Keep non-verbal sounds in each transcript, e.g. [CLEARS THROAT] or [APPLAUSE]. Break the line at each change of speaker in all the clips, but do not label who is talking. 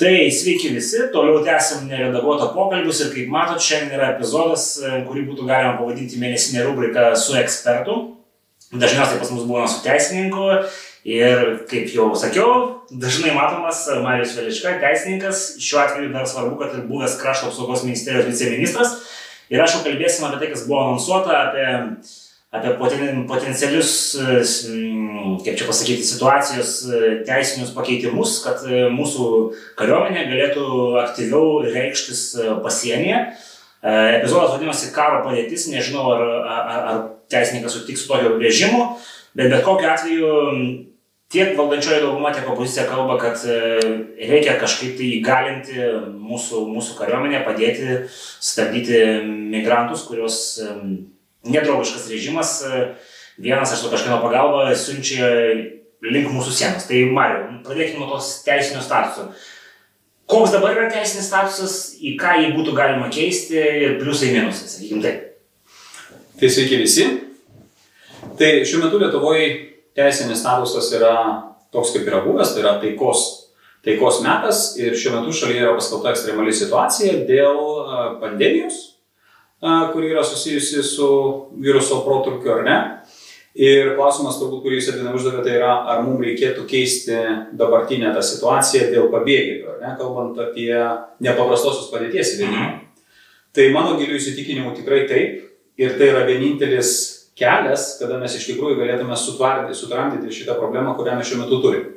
Tai sveiki visi, toliau tęsim neredaguotą pokalbius ir kaip matot, šiandien yra epizodas, e, kurį būtų galima pavadinti mėnesinė rubrika su ekspertu. Dažniausiai pas mus būna su teisininku ir, kaip jau sakiau, dažnai matomas Marijos Veliška, teisininkas, šiuo atveju dar svarbu, kad ir buvęs krašto apsaugos ministerijos viceministras. Ir aš jau kalbėsim apie tai, kas buvo anonsuota, apie apie poten, potencialius, e, kaip čia pasakyti, situacijos e, teisinius pakeitimus, kad e, mūsų kariuomenė galėtų aktyviau reikštis pasienyje. Epizodas vadinasi karo padėtis, nežinau, ar, ar, ar teisininkas sutiks su tokio režimu, bet bet kokiu atveju tiek valdančioji dauguma, tiek opozicija kalba, kad reikia kažkaip tai įgalinti mūsų, mūsų kariuomenę, padėti stabdyti migrantus, kurios nedraugiškas režimas, e, vienas aš su kažkieno pagalba siunčia link mūsų sienos. Tai Mariu, pradėkime nuo tos teisinio statuso. Koks dabar yra teisinis statusas, į ką jį būtų galima keisti ir pliusai minusai, sakykime taip.
Tai sveiki visi. Tai šiuo metu Lietuvoje teisinis statusas yra toks, kaip yra buvęs, tai yra taikos, taikos metas ir šiuo metu šalyje yra paskelbta ekstremali situacija dėl pandemijos kuri yra susijusi su viruso protrukiu ar ne. Ir klausimas, turbūt, kurį jūs Edvina uždavė, tai yra, ar mums reikėtų keisti dabartinę tą situaciją dėl pabėgėlių, ar ne, kalbant apie nepaprastosios padėties įvedimą. Tai mano gilių įsitikinimų tikrai taip. Ir tai yra vienintelis kelias, kada mes iš tikrųjų galėtume sutramdyti šitą problemą, kurią mes šiuo metu turime.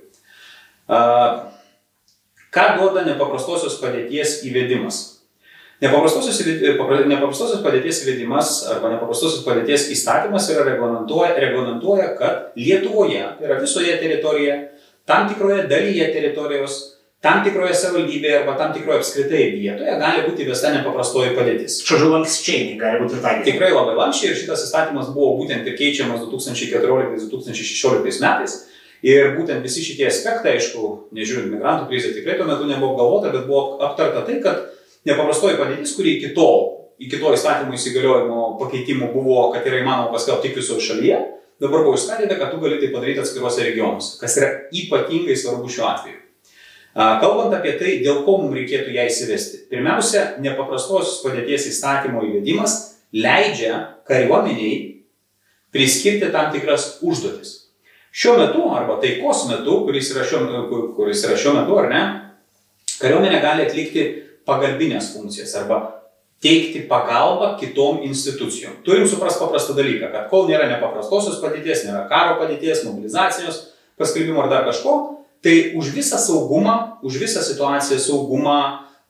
Ką duoda nepaprastosios padėties įvedimas? Nepaprastosios, nepaprastosios padėties įvedimas arba nepaprastosios padėties įstatymas yra reglamentuoja, reglamentuoja, kad Lietuvoje, tai yra visoje teritorijoje, tam tikroje dalyje teritorijos, tam tikroje savivaldybėje arba tam tikroje apskritai vietoje gali būti įvesta nepaprastoji padėtis.
Žodžiu, lankščiai gali būti taikyti.
Tikrai labai lankščiai ir šitas įstatymas buvo būtent ir keičiamas 2014-2016 metais. Ir būtent visi šitie aspektai, aišku, nežiūrint migrantų krizę, tikrai tuo metu nebuvo galvota, bet buvo aptarta tai, kad nepaprastoji padėtis, kuri iki tol, iki to įstatymo įsigaliojimo pakeitimų buvo, kad yra įmanoma paskelbti tik visoje šalyje, dabar buvo išskaidyta, kad tu gali tai padaryti atskiruose regionuose, kas yra ypatingai svarbu šiuo atveju. Kalbant apie tai, dėl ko mums reikėtų ją įsivesti. Pirmiausia, nepaprastos padėties įstatymo įvedimas leidžia kariuomeniai priskirti tam tikras užduotis. Šiuo metu, arba taikos metu, kuris yra šiuo, kuris yra šiuo metu, ar ne, kariuomenė gali atlikti pagalbinės funkcijas arba teikti pagalbą kitom institucijom. Turim suprasti paprastą dalyką, kad kol nėra nepaprastosios padėties, nėra karo padėties, mobilizacijos, paskelbimo ar dar kažko, tai už visą saugumą, už visą situaciją saugumą,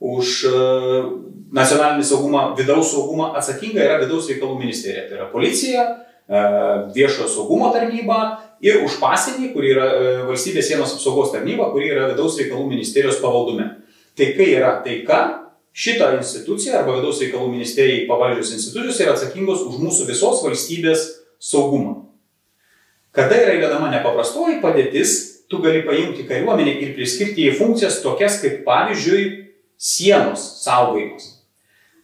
už uh, nacionalinį saugumą, vidaus saugumą atsakinga yra vidaus reikalų ministerija. Tai yra policija, uh, viešojo saugumo tarnyba ir už pasienį, kur yra uh, valstybės sienos apsaugos tarnyba, kuri yra vidaus reikalų ministerijos pavaldume. Tai kai yra taika, šita institucija arba vidaus reikalų ministerijai pavaldžios institucijos yra atsakingos už mūsų visos valstybės saugumą. Kada yra įvedama nepaprastoji padėtis, tu gali paimti kariuomenę ir priskirti į funkcijas tokias kaip pavyzdžiui sienos saugojimas.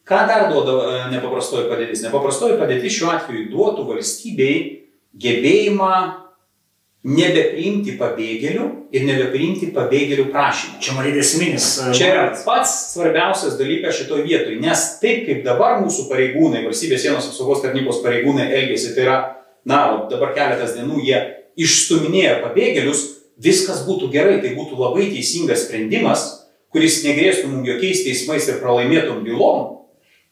Ką dar duoda e, nepaprastoji padėtis? Nepaprastoji padėtis šiuo atveju duotų valstybei gebėjimą nebepriimti pabėgėlių ir nebepriimti pabėgėlių prašymų.
Čia matyti esminis.
E, Čia yra pats svarbiausias dalykas šitoje vietoje, nes taip kaip dabar mūsų pareigūnai, valstybės sienos apsaugos tarnybos pareigūnai elgesi, tai yra, na, dabar keletas dienų jie išstuminėja pabėgėlius, viskas būtų gerai, tai būtų labai teisingas sprendimas, kuris negrėstų mums jokiais teismais ir pralaimėtum bylom,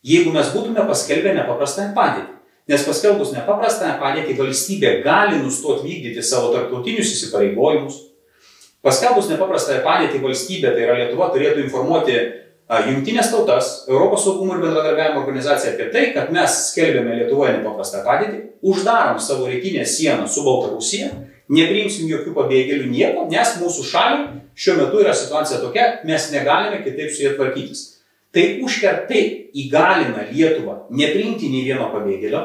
jeigu mes būtume paskelbę nepaprastąją padėtį. Nes paskelbus nepaprastąją padėtį valstybė gali nustoti vykdyti savo tarptautinius įsipareigojimus. Paskelbus nepaprastąją padėtį valstybė, tai yra Lietuva, turėtų informuoti Jungtinės tautas, Europos saugumo ir bendradarbiavimo organizaciją apie tai, kad mes skelbėme Lietuvoje nepaprastą padėtį, uždarom savo rytinę sieną su Baltarusija, nepriimsim jokių pabėgėlių nieko, nes mūsų šaliai šiuo metu yra situacija tokia, mes negalime kitaip su jie tvarkytis. Tai užkertai įgalina Lietuvą nepriimti nei vieno pabėgėlio,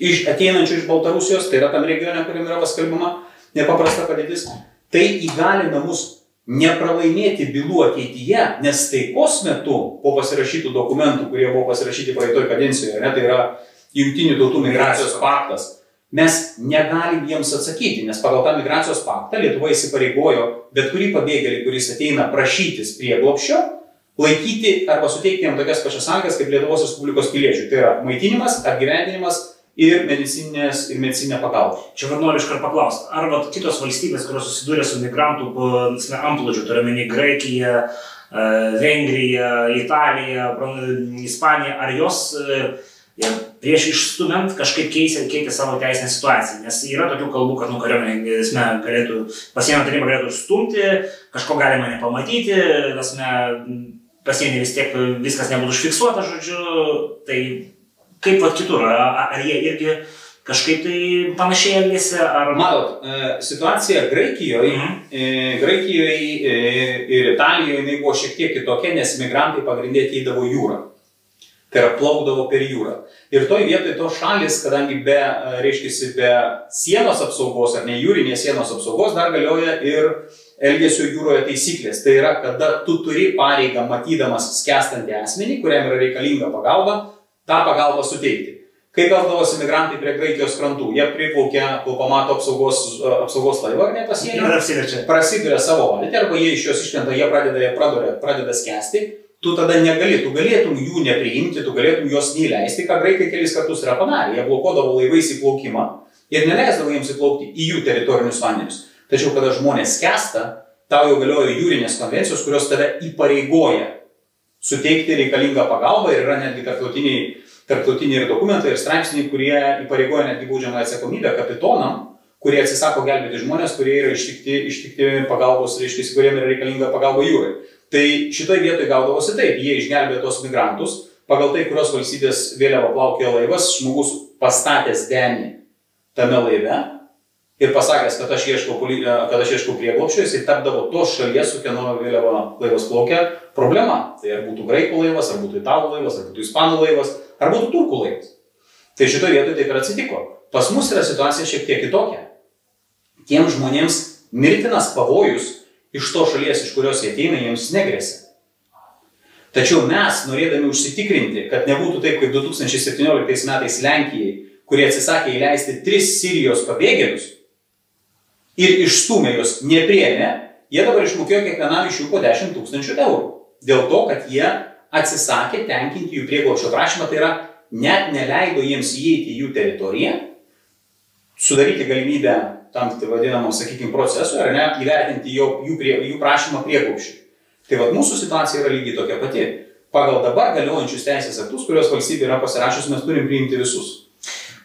iš ateinančių iš Baltarusijos, tai yra tam regione, kuriam yra paskelbama nepaprasta padėtis, tai įgalina mus nepralaimėti bylų ateityje, nes taikos metu po pasirašytų dokumentų, kurie buvo pasirašyti praeitoj kadencijoje, ne, tai yra Junktinių tautų migracijos paktas, mes negalim jiems atsakyti, nes pagal tą migracijos paktą Lietuva įsipareigojo bet kurį pabėgėlį, kuris ateina prašytis prieglopščio, laikyti arba suteikti jam tokias pačias sąlygas kaip Lietuvos Respublikos piliečių. Tai yra maitinimas, apgyvendinimas ir medicininės ir medicinė pagalba.
Čia vad noriu iškart paklausti, ar vat, kitos valstybės, kurios susidūrė su migrantų amplūdžiu, turiuomenį Graikiją, e, Vengriją, Italiją, Ispaniją, ar jos e, prieš išstumant kažkaip keisė, keitė savo teisinę situaciją, nes yra tokių kalbų, kad nu, kariuomenė galėtų, pasienio taryba galėtų stumti, kažko galima nepamatyti, pasienį vis tiek viskas nebūtų užfiksuota, žodžiu, tai Kaip vat kitur, ar jie irgi kažkaip tai panašiai elgėsi? Ar...
Matot, e, situacija Graikijoje, mhm. E, Graikijoje e, ir Italijoje jinai buvo šiek tiek kitokia, nes migrantai pagrindė ateidavo jūrą. Tai yra plaukdavo per jūrą. Ir toj vietoj tos šalis, kadangi be, reiškia, be sienos apsaugos ar ne jūrinės sienos apsaugos dar galioja ir elgesio jūroje taisyklės. Tai yra, kada tu turi pareigą matydamas skęstantį asmenį, kuriam yra reikalinga pagalba, tą pagalbą suteikti. Kai veldavosi migrantai prie Graikijos krantų, jie priplaukia, kol pamato apsaugos, apsaugos laivą ar ne pasienį, prasiduria savo valtį, arba jie iš jos iškrenta, jie pradeda, pradeda, pradeda skęsti, tu tada negali, tu galėtum jų nepriimti, tu galėtum juos neįleisti, ką graikai kelis kartus yra padarę. Jie blokuodavo laivais įplaukimą ir neleisdavo jiems įplaukti į jų teritorinius vandenis. Tačiau, kada žmonės skęsta, tau jau galioja jūrinės konvencijos, kurios tave įpareigoja suteikti reikalingą pagalbą ir yra netgi tarptautiniai, tarptautiniai ir dokumentai ir straipsniai, kurie įpareigoja netgi baudžiamą atsakomybę kapitonam, kurie atsisako gelbėti žmonės, kurie yra ištikti, ištikti pagalbos, reiškia, kuriems yra reikalinga pagalba jūrai. Tai šitoje vietoje gaudavosi taip, jie išgelbėjo tos migrantus, pagal tai, kurios valstybės vėliava plaukė laivas, žmogus pastatęs denį tame laive, ir pasakęs, kad aš ieškau, kad aš ieškau prieglopščio, jisai tapdavo tos šalies, su kieno vėliava laivas plaukia, problema. Tai ar būtų graikų laivas, ar būtų italų laivas, ar būtų ispanų laivas, ar būtų turkų laivas. Tai šitoje vietoje taip ir atsitiko. Pas mus yra situacija šiek tiek kitokia. Tiem žmonėms mirtinas pavojus iš to šalies, iš kurios jie ateina, jiems negresia. Tačiau mes, norėdami užsitikrinti, kad nebūtų taip kaip 2017 metais Lenkijai, kurie atsisakė įleisti tris Sirijos pabėgėlius, ir išstumė juos, nepriemė, jie dabar išmokėjo kiekvienam iš jų po 10 tūkstančių eurų. Dėl to, kad jie atsisakė tenkinti jų prieglaušio prašymą, tai yra net neleido jiems įeiti į jų teritoriją, sudaryti galimybę tam tai vadinamam, sakykime, procesui, ar ne, įvertinti jo, jų, prie, jų prašymą prieglaušiui. Tai vad mūsų situacija yra lygiai tokia pati. Pagal dabar galiojančius teisės aktus, kuriuos valstybė yra pasirašus, mes turim priimti visus.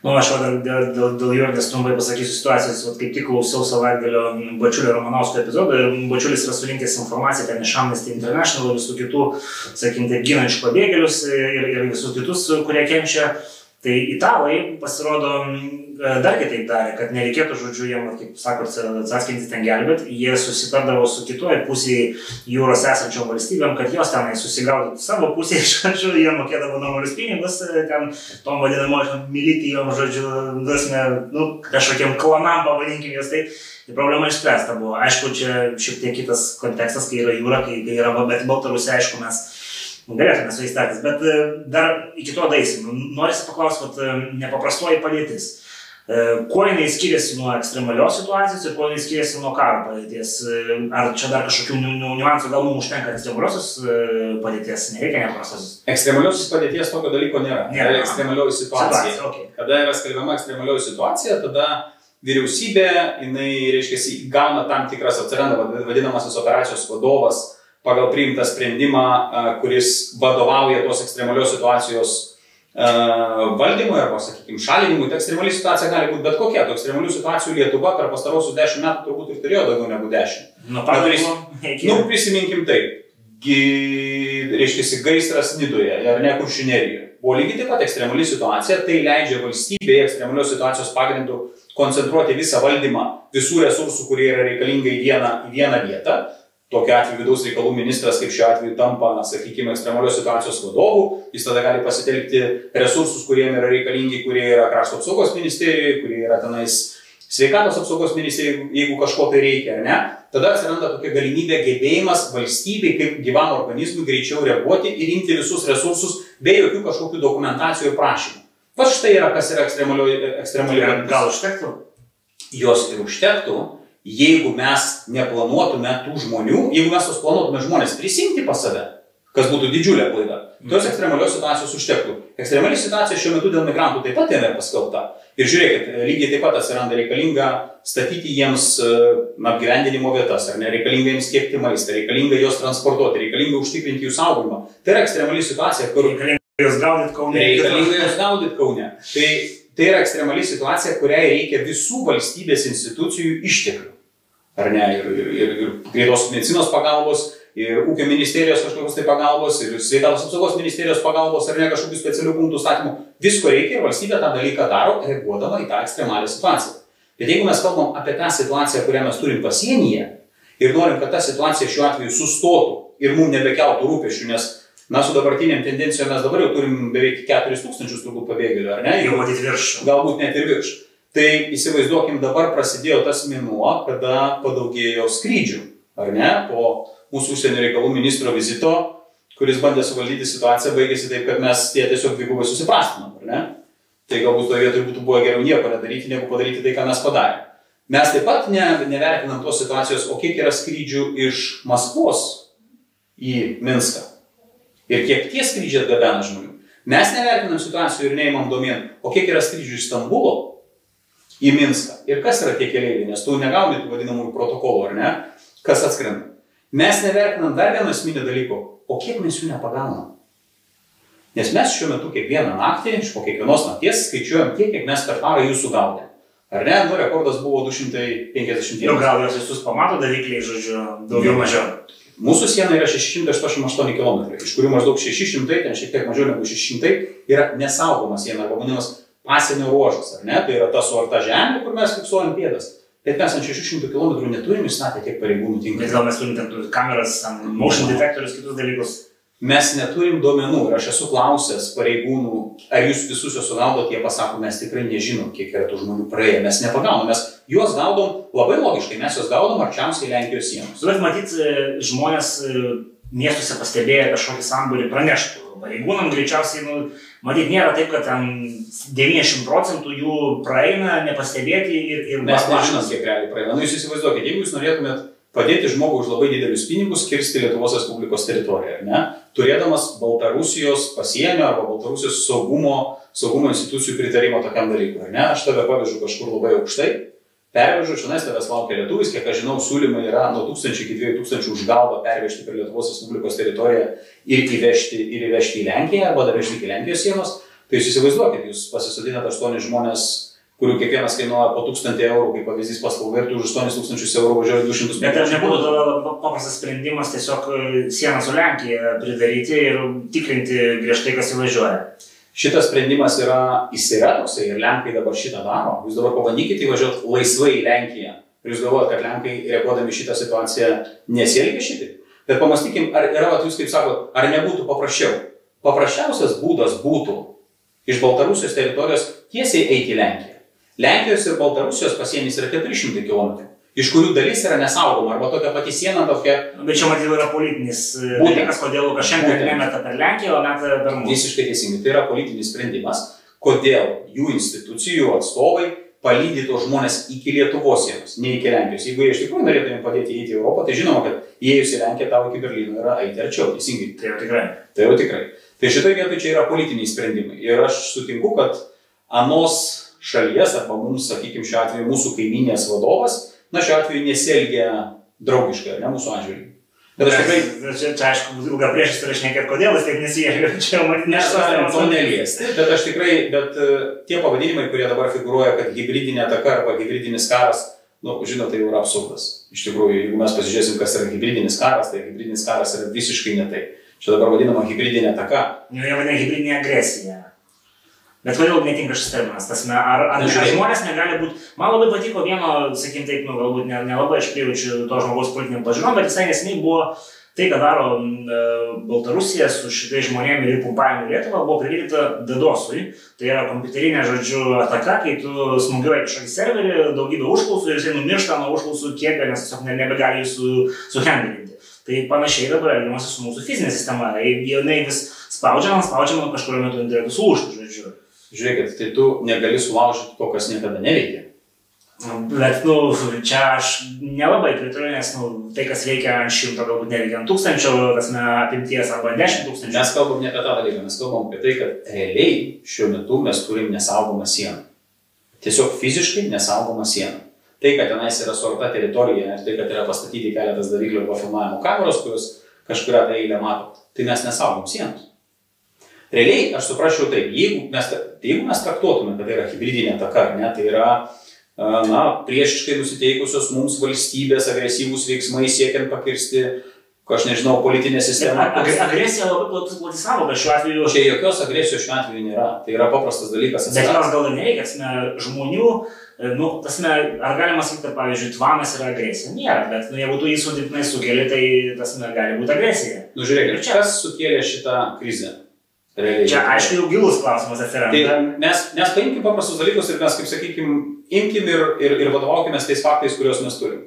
Nu, aš dar dėl, dėl, dėl Jurgės trumpai pasakysiu situacijos, vat, kaip tik klausiau savaitgalio Bačiulio Romanovskio epizodą ir Bačiulis yra surinkęs informaciją ten iš Amnesty International visų kitų, sakykime, ginančių pabėgėlius ir, ir visus kitus, kurie kenčia. Tai italai pasirodo e, dar kitaip darė, kad nereikėtų, žodžiu, jiem, kaip sakot, atsakyti ten gelbėti, jie susitardavo su kitoje pusėje jūros esančiom valstybėm, kad jos tenai susigaudytų savo pusėje, [LAUGHS] žodžiu, jie mokėdavo normalius pinigus, e, ten tom vadinamojiam militijom, žodžiu, dasme, nu, kažkokiem klanam, pavadinkim jas taip. Tai problema išspręsta buvo. Aišku, čia šiek tiek kitas kontekstas, kai yra jūra, kai, kai yra, bet Baltarusija, aišku, mes galėtume su jais tartis, bet e, dar iki to daisim. Norisi paklausti, kad e, nepaprastoji padėtis. E, kuo jinai skiriasi nuo ekstremalios situacijos ir kuo jinai skiriasi nuo karo padėties? Ar čia dar kažkokių niuansų, gal mums užtenka ekstremaliosios padėties, nereikia nepaprastosios?
Ekstremaliosios padėties tokio dalyko nėra. Nėra ekstremalioji situacija. situacija okay. Kada yra skelbiama ekstremalioji situacija, tada vyriausybė, jinai, reiškia, gauna tam tikras, atsiranda vadinamasis operacijos vadovas, pagal priimtą sprendimą, kuris vadovauja tos ekstremalios situacijos valdymui arba, sakykime, šalinimui. Tai ekstremali situacija gali būti bet kokia. Tų ekstremalių situacijų Lietuva per pastarosius dešimt metų turbūt ir turėjo daugiau negu dešimt.
Nu, pavyzdžiui,
nu, prisiminkim taip. Reiškia, gaisras Nidoje ar ne kuršinerijoje. Buvo lygiai taip pat ekstremali situacija, tai leidžia valstybėje ekstremalios situacijos pagrindų koncentruoti visą valdymą visų resursų, kurie yra reikalingi į vieną, į vieną vietą Tokiu atveju vidaus reikalų ministras, kaip šiuo atveju tampa, sakykime, ekstremalios situacijos vadovu, jis tada gali pasitelkti resursus, kurie yra reikalingi, kurie yra krašto apsaugos ministerijoje, kurie yra tenais sveikatos apsaugos ministerijoje, jeigu kažko tai reikia, ar ne. Tada atsiranda tokia galimybė, gebėjimas valstybei kaip gyvam organizmui greičiau reaguoti ir imti visus resursus be jokių kažkokių dokumentacijų ir prašymų. Va štai yra, kas yra ekstremali. ekstremali
Gal užtektų?
Jos ir užtektų, jeigu mes neplanuotume tų žmonių, jeigu mes tos planuotume žmonės prisimti pas save, kas būtų didžiulė klaida. Tos
Mhm.
ekstremalios situacijos užtektų. Ekstremali situacija šiuo metu dėl migrantų taip pat yra paskelbta. Ir žiūrėkit, lygiai taip pat atsiranda reikalinga statyti jiems e, apgyvendinimo vietas, ar ne, reikalinga jiems tiekti maistą, reikalinga juos transportuoti, reikalinga užtikrinti jų saugojimą. Tai yra ekstremali situacija, kur
Reikalinga juos gaudyti kaunė.
reikalinga juos gaudyti kaune. Tai, tai yra ekstremali situacija, kuriai reikia visų valstybės institucijų išteklių. Ar ne? Ir, ir, ir, ir greitos medicinos pagalbos, ir ūkio ministerijos kažkokios tai pagalbos, ir sveikatos apsaugos ministerijos pagalbos, ar ne kažkokių specialių punktų statymų. Visko reikia ir valstybė tą dalyką daro, reaguodama į tą ekstremalią situaciją. Bet jeigu mes kalbam apie tą situaciją, kurią mes turim pasienyje ir norim, kad ta situacija šiuo atveju sustotų ir mums nebekeltų rūpešių, nes mes su dabartiniam tendencijom mes dabar jau turim beveik 4000 turbūt pabėgėlių, ar ne?
Jau matyti virš.
galbūt net ir virš. Tai įsivaizduokim, dabar prasidėjo tas mėnuo, kada padaugėjo skrydžių, ar ne? Po mūsų užsienio reikalų ministro vizito, kuris bandė suvaldyti situaciją, baigėsi taip, kad mes tie tiesiog dvigubai susiprastinom, ar ne? Tai galbūt toje vietoje būtų buvę geriau nieko nedaryti, negu padaryti tai, ką mes padarėme. Mes taip pat ne, nevertinam tos situacijos, o kiek yra skrydžių iš Maskvos į Minską. Ir kiek tie skrydžiai atgabena žmonių. Mes nevertinam situacijų ir neįmam domėn, o kiek yra skrydžių iš Stambulo į Minską. Ir kas yra tie keliaiviai, nes tu negauni tų vadinamųjų protokolų, ar ne? Kas atskrenda. Mes nevertinam dar vieno esminio dalyko, o kiek mes jų nepagaunam. Nes mes šiuo metu kiekvieną naktį, iš po kiekvienos nakties skaičiuojam tiek, kiek mes per parą jų sugaudėm. Ar ne? Nu, rekordas buvo 250.
Jau gal juos visus pamato davikliai, žodžiu, daugiau mažiau.
Mūsų siena yra 688 km, iš kurių maždaug 600, ten šiek tiek mažiau negu 600, yra nesaugoma siena, arba vadinamas pasienio ruožas, ar ne? Tai yra ta suarta žemė, kur mes fiksuojam pėdas. Bet mes ant 600 km neturim įstatę tiek pareigūnų
Bet
tinklų.
gal mes turim ten kameras, motion detektorius, kitus dalykus.
Mes neturim duomenų ir aš esu klausęs pareigūnų, ar jūs visus juos sugaudot, jie pasako, mes tikrai nežinom, kiek yra tų žmonių praėję, mes nepagaunam, mes juos gaudom labai logiškai, mes juos gaudom arčiausiai Lenkijos sienos.
Bet matyt, žmonės e, miestuose pastebėję kažkokį sambūrį praneštų. Pareigūnam greičiausiai, nu, matyt, nėra taip, kad ten 90 procentų jų praeina nepastebėti ir, ir
Mes nežinom, kiek realiai praeina. Nu, jūs įsivaizduokit, jeigu jūs norėtumėt padėti žmogui už labai didelius pinigus kirsti Lietuvos Respublikos teritoriją, ne? Turėdamas Baltarusijos pasienio arba Baltarusijos saugumo, saugumo institucijų pritarimą tokiam dalykui, ne? Aš tave pavežu kažkur labai aukštai, pervežu, čionais tavęs laukia lietuvis, kiek aš žinau, siūlymai yra nuo 1000 iki 2000 už galvą pervežti per Lietuvos Respublikos teritoriją ir įvežti, ir įvežti į Lenkiją arba dar vežti iki Lenkijos sienos. Tai jūs įsivaizduokit, jūs pasisodinate 8 žmonės kurių kiekvienas kainuoja po 1000 eurų, kaip pavyzdys paslauga, ir tu už 8000 eurų važiuoji 200
Bet ar nebūtų tada paprastas sprendimas tiesiog e, sieną su Lenkija pridaryti ir tikrinti griežtai, kas įvažiuoja?
Šitas sprendimas yra, jis yra toksai ir Lenkai dabar šitą daro. Jūs dabar pabandykite įvažiuoti laisvai į Lenkiją. Ir jūs galvojate, kad Lenkai reaguodami šitą situaciją nesielgia šitaip. Bet pamastykim, ar yra, vat jūs kaip sakot, ar nebūtų paprasčiau. Paprasčiausias būdas būtų iš Baltarusijos teritorijos tiesiai eiti į Lenkiją. Lenkijos ir Baltarusijos pasienis yra 400 km, iš kurių dalis yra nesaugoma arba tokia pati siena tokia
Bet čia matyt yra politinis e, dalykas, kodėl Lukašenka nemeta per Lenkiją, o meta per mus.
Visiškai teisingai. Tai yra politinis sprendimas, kodėl jų institucijų atstovai palydė tos žmonės iki Lietuvos sienos, ne iki Lenkijos. Jeigu jie iš tikrųjų norėtų jiems padėti įeiti į Europą, tai žinoma, kad įėjus į Lenkiją tau iki Berlyno yra eiti arčiau, teisingai.
Tai jau tikrai.
Tai jau tikrai. Tai šitoje vietoje čia yra politiniai sprendimai. Ir aš sutinku, kad anos šalies arba mums, sakykime, šiuo atveju mūsų kaiminės vadovas, na šiuo atveju nesielgia draugiškai, ne mūsų atžvilgiu. Bet aš tikrai
Čia, čia aišku, ilga priešas turi šnekėti, kodėl jis taip nesielgia. [LAUGHS] Čia jau matyt
Mes galim to neliesti, bet aš tikrai, bet e, tie pavadinimai, kurie dabar figuruoja, kad hybridinė ataka arba hybridinis karas, nu, žinote, tai jau yra absurdas. Iš tikrųjų, jeigu mes pasižiūrėsim, kas yra hybridinis karas, tai hybridinis karas yra visiškai ne tai. Čia dabar vadinama hybridinė ataka.
Nu, jie vadina hybridinė agresija. Bet kodėl netinka šis terminas? Tasme, ar, ar,
Na,
žmonės negali būti... Man labai patiko vieno, sakykim taip, nu, galbūt ne- nelabai aš prijaučiu to žmogaus politiniam pažiūrom, bet visai neseniai buvo tai, ką daro e, Baltarusija su šitais žmonėmis ir pumpavimu Lietuvą, buvo prilygta Dadosui. Tai yra kompiuterinė, žodžiu, ataka, kai tu smūgiuoji kažkokį serverį, daugybę užklausų ir jisai numiršta nuo užklausų kiekio, nes tiesiog ne- nebegali jų su, suhandlinti. Tai panašiai dabar elgiamasi su mūsų fizinė sistema. Jinai vis spaudžiama, spaudžiama, kažkurio metu sulūžti, žodžiu.
Žiūrėkit, tai tu negali sulaužyti to, kas niekada neveikia.
Bet, nu, čia aš nelabai pritariu, nes, nu, tai, kas veikia ant šimto, galbūt neveikia ant tūkstančio, tas ne apimties arba dešimt tūkstančių.
Mes kalbam ne apie tą dalyką, mes kalbam apie tai, kad realiai šiuo metu mes turim nesaugomą sieną. Tiesiog fiziškai nesaugomą sieną. Tai, kad tenais yra suarta teritorija ir tai, kad yra pastatyti keletas daviklių arba filmavimo kameros, kurios kažkuria tai eilę mato, tai mes nesaugom sienos. Realiai, aš suprasčiau taip, jeigu mes, jeigu mes traktuotume, kad tai yra hybridinė ataka, ne, tai yra na, priešiškai nusiteikusios mums valstybės agresyvūs veiksmai siekiant pakirsti, ko aš nežinau, politinę sistemą.
Ag agresija labai plati plati savoka šiuo atveju.
Čia jokios agresijos šiuo atveju nėra. Tai yra paprastas dalykas.
Bet jos gal ir nereikia, žmonių, nu, tasme, ar galima sakyti, kad, pavyzdžiui, tvanas yra agresija? Nėra, bet nu, jeigu tu jį sudėtinai sukeli, tai tasme, gali būti agresija.
Nu, žiūrėkit, čia... kas sukėlė šitą krizę?
Realiai. Čia, aišku, jau gilus klausimas atsiranda.
Tai mes, mes paimkim paprastus dalykus ir mes, kaip sakykim, imkim ir, ir, ir vadovaukime tais faktais, kuriuos mes turim.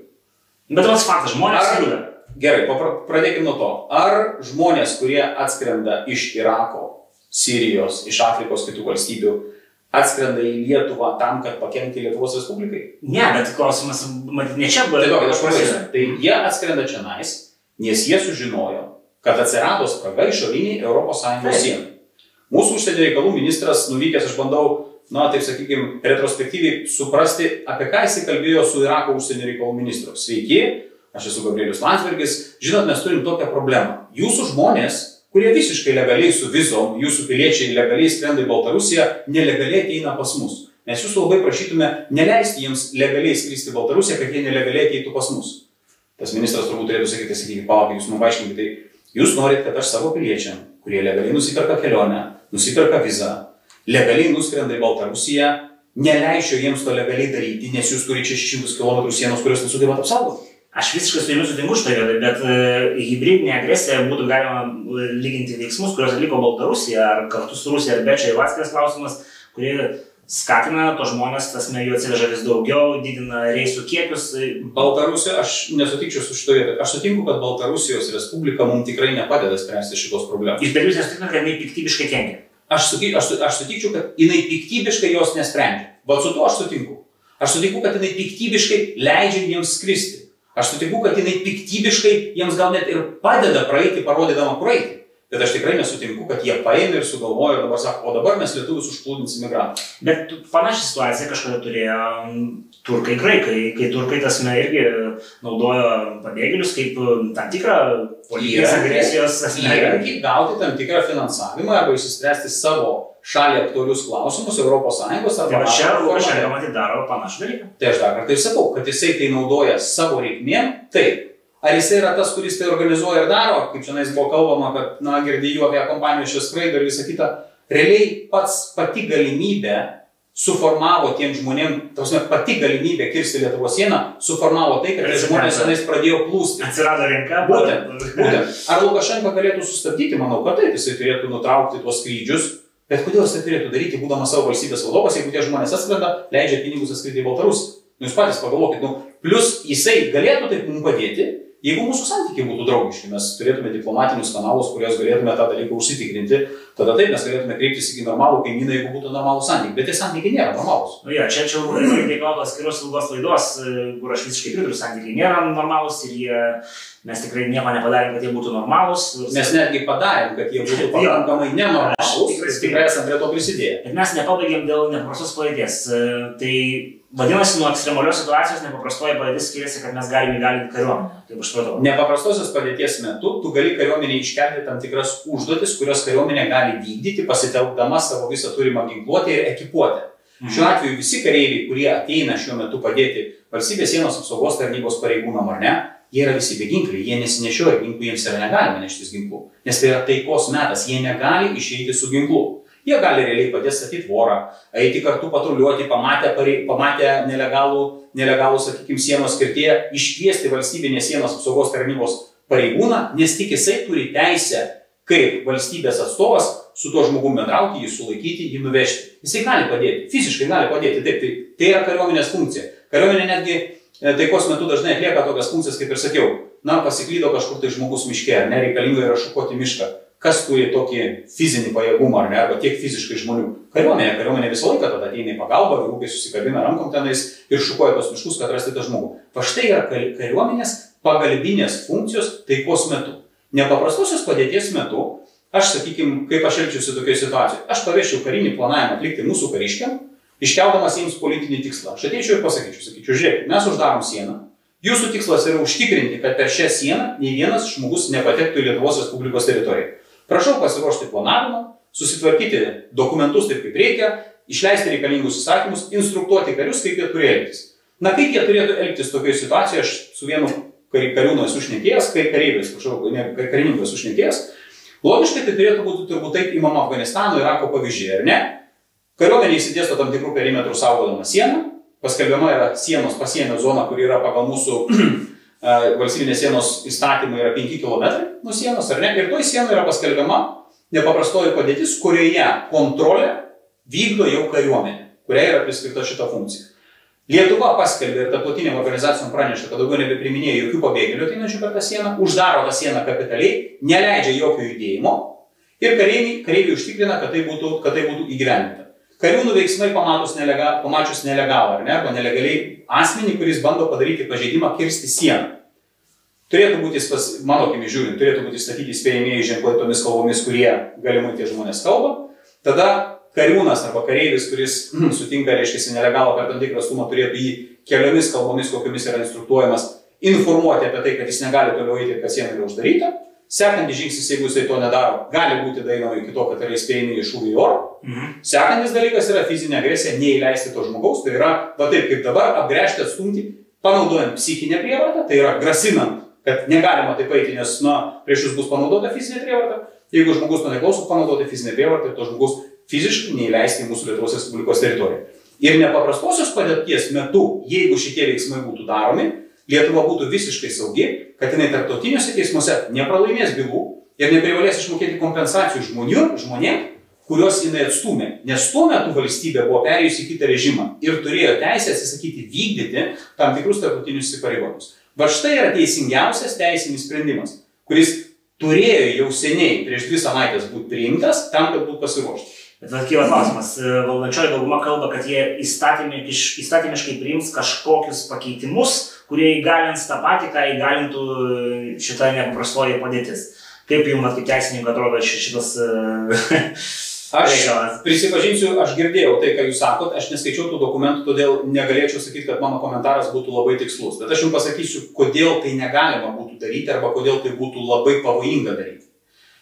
Bet tas faktas, žmonės juda.
Gerai, papra- pradėkim nuo to. Ar žmonės, kurie atskrenda iš Irako, Sirijos, iš Afrikos kitų valstybių, atskrenda į Lietuvą tam, kad pakengti Lietuvos Respublikai?
Ne, bet klausimas, matyt, ne čia buvo.
Tai, dabar, aš prasidėsiu. tai jie atskrenda čia nais, nes jie sužinojo, kad atsirado spraga išoriniai ES
Taip.
Mūsų užsienio reikalų ministras nuvykęs, aš bandau, na, taip sakykime, retrospektyviai suprasti, apie ką jisai kalbėjo su Irako užsienio reikalų ministru. Sveiki, aš esu Gabrielius Landsbergis. Žinot, mes turim tokią problemą. Jūsų žmonės, kurie visiškai legaliai su vizom, jūsų piliečiai legaliai skrenda į Baltarusiją, nelegaliai ateina pas mus. Mes jūsų labai prašytume neleisti jiems legaliai skristi į Baltarusiją, kad jie nelegaliai ateitų pas mus. Tas ministras turbūt turėtų sakyti, sakykite, palaukite, jūs man paaiškinkite, tai jūs norit, kad aš savo piliečiam, kurie legaliai nusiperka kelionę, nusiperka vizą, legaliai nuskrenda į Baltarusiją, neleisčiau jiems to legaliai daryti, nes jūs turite 600 km sienos, kurios nesugebat apsaugoti.
Aš visiškai su jumis sutinku šitoje vietoje, bet uh, hybridinė agresija būtų galima e, lyginti veiksmus, kuriuos atliko Baltarusija ar kartu su Rusija, ar be čia jau atskiras klausimas, kurie skatina to žmonės, tas jų atsiveža vis daugiau, didina reisų kiekius. e,
Baltarusija, aš nesutikčiau su šitoje vietoje. Aš sutinku, kad Baltarusijos Respublika mums tikrai nepadeda spręsti šitos problemos.
Iš bet jūs nesutiktumėte, kad jinai piktybiškai kenkia.
Aš, sutik, aš, aš sutikčiau, kad jinai piktybiškai jos nesprendžia. Bet su tuo aš sutinku. Aš sutinku, kad jinai piktybiškai leidžia jiems skristi. Aš sutinku, kad jinai piktybiškai jiems gal net ir padeda praeiti, parodydama praeiti. Bet aš tikrai nesutinku, kad jie paėmė ir sugalvojo ir dabar sako, o dabar mes lietuvius užplūdinsim migrantų.
Bet panašią situaciją kažkada turėjo turkai graikai, kai turkai tasme irgi naudojo pabėgėlius kaip tam tikrą politinės agresijos.
Įrankį gauti tam tikrą finansavimą arba išsispręsti savo šaliai aktualius klausimus ES
Tai
arba
va čia Lukašenka matyt daro panašų dalyką.
Tai aš dar kartą ir sakau, kad jisai tai naudoja savo reikmėm, taip. Ar jisai yra tas, kuris tai organizuoja ir daro, kaip čia buvo kalbama, kad, na, girdėjau apie kompanijos šios skraido ir visą kitą, realiai pats pati galimybė suformavo tiem žmonėm, tos pati galimybė kirsti Lietuvos sieną, suformavo tai, kad žmonės tenais pradėjo plūsti.
Atsirado rinka.
Būtent, būtent. Ar Lukašenka galėtų sustabdyti? Manau, kad taip, jisai turėtų nutraukti tuos skrydžius. Bet kodėl jisai turėtų daryti, būdamas savo valstybės vadovas, jeigu tie žmonės atskrenda, leidžia pinigus atskridti į Baltarusiją? Nu, jūs patys pagalvokit, nu, plus jisai galėtų taip mums padėti, jeigu mūsų santykiai būtų draugiški, mes turėtume diplomatinius kanalus, kuriuos galėtume tą dalyką užsitikrinti, tada taip mes galėtume kreiptis į normalų kaimyną, jeigu būtų normalų santykiai. Bet tie santykiai nėra normalūs.
Nu, jo, čia čia jau reikalauja atskiros ilgos laidos, e, kur aš visiškai pritariu, santykiai nėra normalūs ir jie, mes tikrai nieko nepadarėm, kad jie būtų normalūs.
Mes netgi padarėm, kad jie būtų pakankamai nenormalūs,
Tikrai
tikrai esame prie to prisidėję.
Bet mes nepabaigėm dėl nepaprastos padėties. E, Tai vadinasi, nuo ekstremalios situacijos nepaprastoji padėtis skiriasi, kad mes galime įgalinti kariuomenę. Taip aš supratau.
Nepaprastosios padėties metu tu gali kariuomenė iškelti tam tikras užduotis, kurias kariuomenė gali vykdyti, pasitelkdama savo visą turimą ginkluotę ir ekipuotę.
Mhm.
Šiuo atveju visi kareiviai, kurie ateina šiuo metu padėti valstybės sienos apsaugos tarnybos pareigūnam ar ne, jie yra visi beginkliai, jie nesinešioja ginklų, jiems yra negalima neštis ginklų, nes tai yra taikos metas, jie negali išeiti su ginklu. Jie gali realiai padėti statyti tvorą, eiti kartu patruliuoti, pamatę, pamatę nelegalų, nelegalų, sakykime, sienos skirtėje, iškviesti valstybinės sienos apsaugos tarnybos pareigūną, nes tik jisai turi teisę kaip valstybės atstovas su tuo žmogumi bendrauti, jį sulaikyti, jį nuvežti. Jisai gali padėti, fiziškai gali padėti, taip, tai, tai yra kariuomenės funkcija. Kariuomenė netgi e, taikos metu dažnai atlieka tokias funkcijas, kaip ir sakiau, na, pasiklydo kažkur tai žmogus miške, nereikalinga yra šukoti mišką. Kas turi tokį fizinį pajėgumą, ar ne, arba tiek fiziškai žmonių. Kariuomenė, kariuomenė visą laiką tada ateina į pagalbą, vyrukai susikabina rankom tenais ir šukoja tos miškus, kad rasti tą žmogų. Va štai yra kariuomenės pagalbinės funkcijos taikos metu. Nepaprastosios padėties metu, aš sakykime, kaip aš elgčiausi tokioje situacijoje, aš pavėščiau karinį planavimą atlikti mūsų kariškiam, iškeldamas jiems politinį tikslą. Aš ateičiau ir pasakyčiau, sakyčiau, žiūrėk, mes uždarom sieną, Jūsų tikslas yra užtikrinti, kad per šią sieną nei vienas žmogus nepatektų į Lietuvos Respublikos teritoriją. Prašau pasiruošti planavimą, susitvarkyti dokumentus taip kaip reikia, išleisti reikalingus įsakymus, instruktuoti karius, kaip jie turi elgtis. Na kaip jie turėtų elgtis tokioje situacijoje, aš su vienu kariūnu esu užnekėjęs, kai kareivis, prašau, ne, karininku esu užnekėjęs. Logiškai tai turėtų būti turbūt taip įmama Afganistano, Irako pavyzdžiai, ar ne? Kariuomenė įsidėsto tam tikrų perimetrų saugodama sieną, paskelbiama yra sienos pasienio zona, kur yra pagal mūsų valstybinės sienos įstatymai yra 5 km nuo sienos, ar ne? Ir toj sienai yra paskelbiama nepaprastoji padėtis, kurioje kontrolę vykdo jau kariuomenė, kuriai yra priskirta šita funkcija. Lietuva paskelbė ir tarptautinėm organizacijom praneša, kad daugiau nebepriminėja jokių pabėgėlių ateinančių per tą sieną, uždaro tą sieną kapitaliai, neleidžia jokio judėjimo ir kareiviai, kareiviai užtikrina, kad tai būtų, kad tai būtų įgyvendinta. Kariūnų veiksmai nelega, pamačius nelegalą, ar ne, arba nelegaliai asmenį, kuris bando padaryti pažeidimą, kirsti sieną. Turėtų būti, pas, mano akimi žiūrint, turėtų būti statyti įspėjimieji ženklai tomis kalbomis, kurie galimai tie žmonės kalba. Tada kariūnas arba kareivis, kuris [CLEARS THROAT] sutinka, reiškia, nelegalą per tam tikrą sumą, turėtų jį keliomis kalbomis, kokiamis yra instruktuojamas, informuoti apie tai, kad jis negali toliau eiti ir kad siena yra uždaryta. Sekantis žingsnis, jeigu jisai to nedaro, gali būti dainama iki to, kad yra įspėjami iš šūvių į orą. Mhm. Sekantis dalykas yra fizinė agresija, neįleisti to žmogaus, tai yra, va taip kaip dabar, apgręžti, atstumti, panaudojant psichinę prievartą, tai yra grasinant, kad negalima taip eiti, nes, na, prieš jūs bus panaudota fizinė prievarta. Jeigu žmogus to neklauso, panaudoti fizinę prievartą, tai to žmogus fiziškai neįleisti į mūsų Lietuvos Respublikos teritoriją. Ir nepaprastosios padėties metu, jeigu šitie veiksmai būtų daromi, Lietuva būtų visiškai saugi, kad jinai tarptautiniuose teismuose nepralaimės bylų ir neprivalės išmokėti kompensacijų žmonių, žmonėm, kuriuos jinai atstumė. Nes tuo metu valstybė buvo perėjusi į kitą režimą ir turėjo teisę atsisakyti vykdyti tam tikrus tarptautinius įpareigojimus. Va štai yra teisingiausias teisinis sprendimas, kuris turėjo jau seniai prieš dvi savaitės būti priimtas tam, kad būtų pasiruoštas.
Bet vat kyla klausimas, valdančioji dauguma kalba, kad jie įstatymiškai priims kažkokius pakeitimus, kurie įgalins tą patį, ką įgalintų šitą nepaprastoji padėtis. Kaip jums, kaip teisininkai, atrodo šitas... [LAUGHS]
Aš prisipažinsiu, aš girdėjau tai, ką jūs sakot, aš neskaičiau tų dokumentų, todėl negalėčiau sakyti, kad mano komentaras būtų labai tikslus. Bet aš jums pasakysiu, kodėl tai negalima būtų daryti arba kodėl tai būtų labai pavojinga daryti.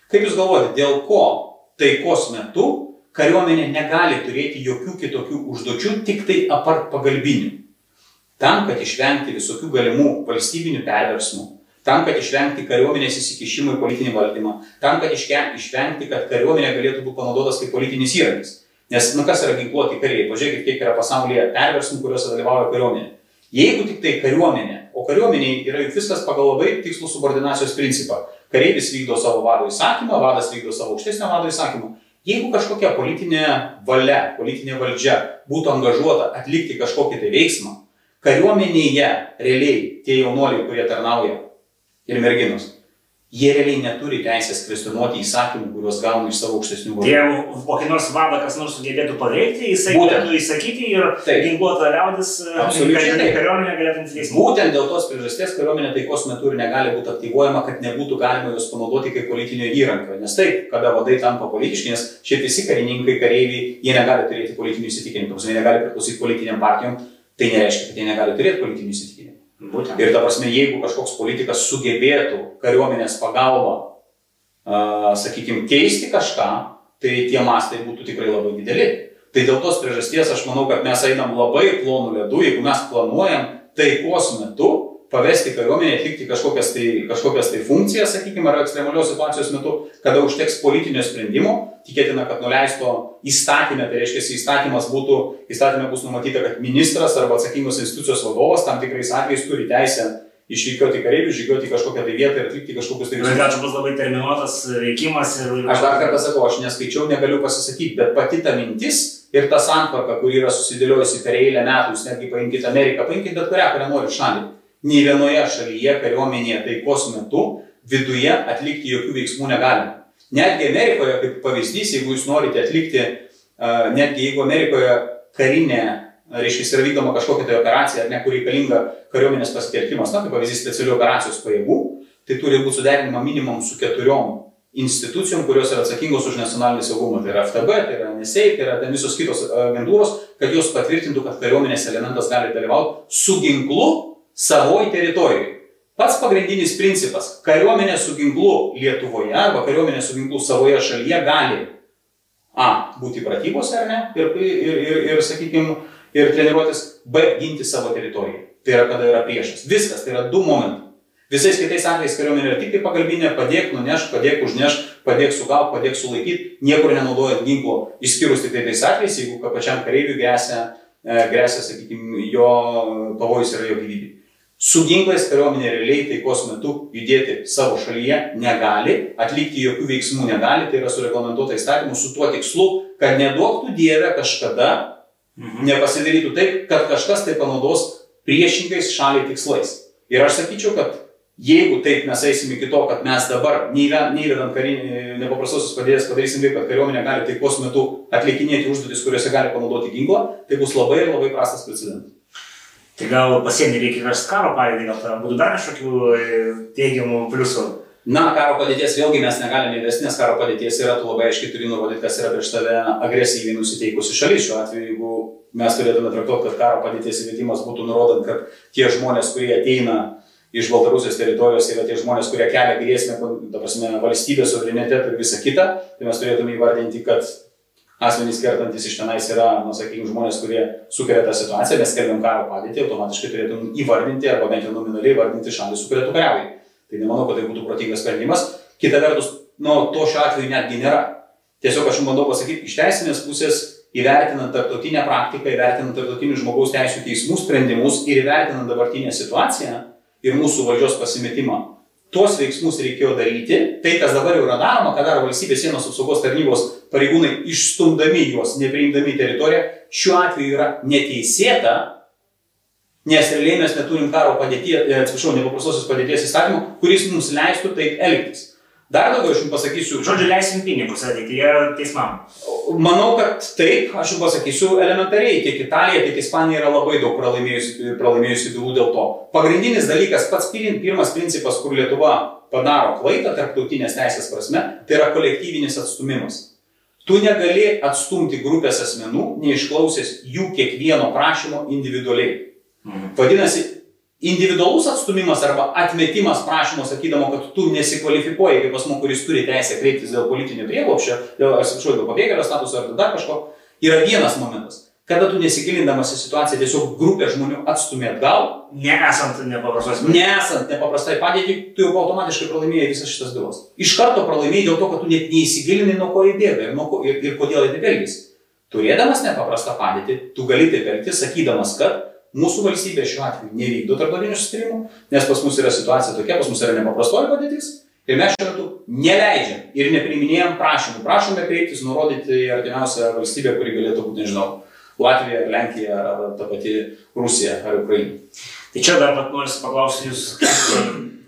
Kaip jūs galvojate, dėl ko taikos metu kariuomenė negali turėti jokių kitokių užduočių, tik tai apart pagalbinių? Tam, kad išvengti visokių galimų valstybinių perversmų, tam, kad išvengti kariuomenės įsikišimų į politinį valdymą, tam, kad išvengti, kad kariuomenė galėtų būti panaudotas kaip politinis įrankis. Nes, nu kas yra ginkluoti kariai, pažiūrėkit, kiek yra pasaulyje perversmų, kuriuose dalyvauja kariuomenė. Jeigu tik tai kariuomenė, o kariuomeniai yra juk viskas pagal labai tikslų subordinacijos principą. Kareivis vykdo savo vado įsakymą, vadas vykdo savo aukštesnio vado įsakymą. Jeigu kažkokia politinė valia, politinė valdžia būtų angažuota atlikti kažkokį tai veiksmą, kariuomenėje realiai tie jaunuoliai, kurie tarnauja ir merginos, jie realiai neturi teisės kvestionuoti įsakymų, kuriuos gauna iš savo aukštesnių
vadų. Jeigu kokį nors vadą kas nors sugebėtų paveikti, jisai galėtų įsakyti ir ginkluota liaudis, kad kariuomenė galėtų įsakyti.
Būtent dėl tos priežasties kariuomenė taikos metu ir negali būti aktyvuojama, kad nebūtų galima jos panaudoti kaip politinio įrankio. Nes taip, kada vadai tampa politiški, nes šiaip visi karininkai, kareiviai, jie negali turėti politinių įsitikinimų, jie negali priklausyti politiniam partijom tai nereiškia, kad jie negali turėti politinių įsitikinimų. Būtent. Ir ta prasme, jeigu kažkoks politikas sugebėtų kariuomenės pagalba, uh, sakykime, keisti kažką, tai tie mastai būtų tikrai labai dideli. Tai dėl tos priežasties aš manau, kad mes einam labai plonų ledų, jeigu mes planuojam taikos metu pavesti kariuomenę atlikti kažkokias tai, kažkokias tai funkcijas, sakykime, ar ekstremalios situacijos metu, kada užteks politinio sprendimo, tikėtina, kad nuleisto įstatymė, tai reiškia, įstatymas būtų, įstatymė bus numatyta, kad ministras arba atsakingos institucijos vadovas tam tikrais atvejais turi teisę išvykioti kareivius, žygiuoti kažkokią tai vietą ir atlikti kažkokius tai
veiksmus. Gal čia bus labai terminuotas veikimas ir...
Aš dar kartą sakau, aš neskaičiau, negaliu pasisakyti, bet pati ta mintis ir ta santvarka, kuri yra susidėliojusi per eilę metų, jūs netgi paimkite Ameriką, paimkite bet kurią, kurią nori šalį nei vienoje šalyje kariuomenėje taikos metu viduje atlikti jokių veiksmų negalima. Netgi Amerikoje, kaip pavyzdys, jeigu jūs norite atlikti, netgi jeigu Amerikoje karinė, reiškia, yra vykdoma kažkokia tai operacija, ar ne, kur reikalinga kariuomenės pasitelkimas, na, kaip pavyzdys specialių operacijos pajėgų, tai turi būti suderinama minimum su keturiom institucijom, kurios yra atsakingos už nacionalinį saugumą. Tai yra FTB, tai yra NSA, tai yra ten visos kitos agentūros, kad jos patvirtintų, kad kariuomenės elementas gali dalyvauti su ginklu savoji teritorijoje. Pats pagrindinis principas - kariuomenė su ginklu Lietuvoje arba kariuomenė su ginklu savoje šalyje gali A. būti pratybose ar ne ir, ir, ir, ir sakykime, ir treniruotis, B. ginti savo teritoriją. Tai yra, kada yra priešas. Viskas, tai yra du momentai. Visais kitais atvejais kariuomenė yra tik tai pagalbinė, padėk nuneš, padėk užneš, padėk sugaut, padėk sulaikyti, niekur nenaudojant ginklo, išskyrus tik tai tais atvejais, jeigu pačiam kareiviui grėsia, e, grėsia, sakykime, jo pavojus yra jo gyvybė. Su ginklais kariuomenė realiai taikos metu judėti savo šalyje negali, atlikti jokių veiksmų negali, tai yra sureglamentuota įstatymu su tuo tikslu, kad neduoktų Dieve kažkada mhm. nepasidarytų taip, kad kažkas tai panaudos priešingais šaliai tikslais. Ir aš sakyčiau, kad jeigu taip mes eisim iki to, kad mes dabar neįvedant nepaprastosios padėties padarysim taip, kad kariuomenė gali taikos metu atlikinėti užduotis, kuriuose gali panaudoti ginklą, tai bus labai ir labai prastas precedentas.
Tai gal pasienį reikia versti karo padėtį, gal tam būtų dar kažkokių e, teigiamų pliusų.
Na, karo padėties vėlgi mes negalime įvesti, nes karo padėties yra, tu labai aiškiai turi nurodyti, kas yra prieš tave agresyviai nusiteikusi šalis. Šiuo atveju, jeigu mes turėtume traktuoti, kad karo padėties įvedimas būtų nurodant, kad tie žmonės, kurie ateina iš Baltarusijos teritorijos, yra tie žmonės, kurie kelia grėsmę, ta prasme, valstybės suverenitetą ir visą kitą, tai mes turėtume įvardinti, kad asmenys kertantis iš tenais yra, na, sakykime, žmonės, kurie sukelia tą situaciją, mes skelbiam karo padėtį, automatiškai turėtum įvardinti arba bent jau nominaliai įvardinti šalį, su kuria tu kariauji. Tai nemanau, kad tai būtų protingas sprendimas. Kita vertus, nu, to šiuo atveju netgi nėra. Tiesiog aš bandau pasakyti, iš teisinės pusės įvertinant tarptautinę praktiką, įvertinant tarptautinių žmogaus teisų teismų sprendimus ir įvertinant dabartinę situaciją ir mūsų valdžios pasimetimą, tuos veiksmus reikėjo daryti. Tai, kas dabar jau yra daroma, ką daro valstybės sienos apsaugos tarnybos pareigūnai, išstumdami juos, nepriimdami teritoriją, šiuo atveju yra neteisėta, nes realiai mes neturim karo padėties, e, atsiprašau, nepaprastosios padėties įstatymų, kuris mums leistų taip elgtis. Dar daugiau aš jums pasakysiu.
Žodžiu, leisim pinigus ateityje teismam.
Manau, kad taip, aš jums pasakysiu elementariai. Tiek Italija, tiek Ispanija yra labai daug pralaimėjusių, pralaimėjusių bylų dėl to. Pagrindinis dalykas, pats pirmas principas, kur Lietuva padaro klaidą tarptautinės teisės prasme, tai yra kolektyvinis atstumimas. Tu negali atstumti grupės asmenų, neišklausęs jų kiekvieno prašymo individualiai. Mhm. Vadinasi, individualus atstumimas arba atmetimas prašymo sakydama, kad tu nesikvalifikuoji kaip asmo, kuris turi teisę kreiptis dėl politinio prieglopščio, dėl, atsiprašau, dėl pabėgėlio statuso ar dar kažko, yra vienas momentas. Kada tu nesigilindamas į situaciją tiesiog grupė žmonių atstumė atgal.
Nesant nepaprastos.
Nesant nepaprastai padėti, tu jau automatiškai pralaimėjai visas šitas bylas. Iš karto pralaimėjai dėl to, kad tu net neįsigilinai, nuo ko įbėga ir, ko, ir, ir kodėl jie taip elgėsi. Turėdamas nepaprastą padėtį, tu gali taip elgtis, sakydamas, kad Mūsų valstybė šiuo atveju nevykdo tarptautinių susitarimų, nes pas mus yra situacija tokia, pas mus yra nepaprastoji padėtis ir mes šiuo metu neleidžiam ir nepriminėjom prašymų. Prašome kreiptis, nurodyti artimiausią valstybę, kuri galėtų būti, nežinau, Latvija, Lenkija ar ta pati Rusija ar Ukraina.
Tai čia dar pat noriu paklausti Jūs,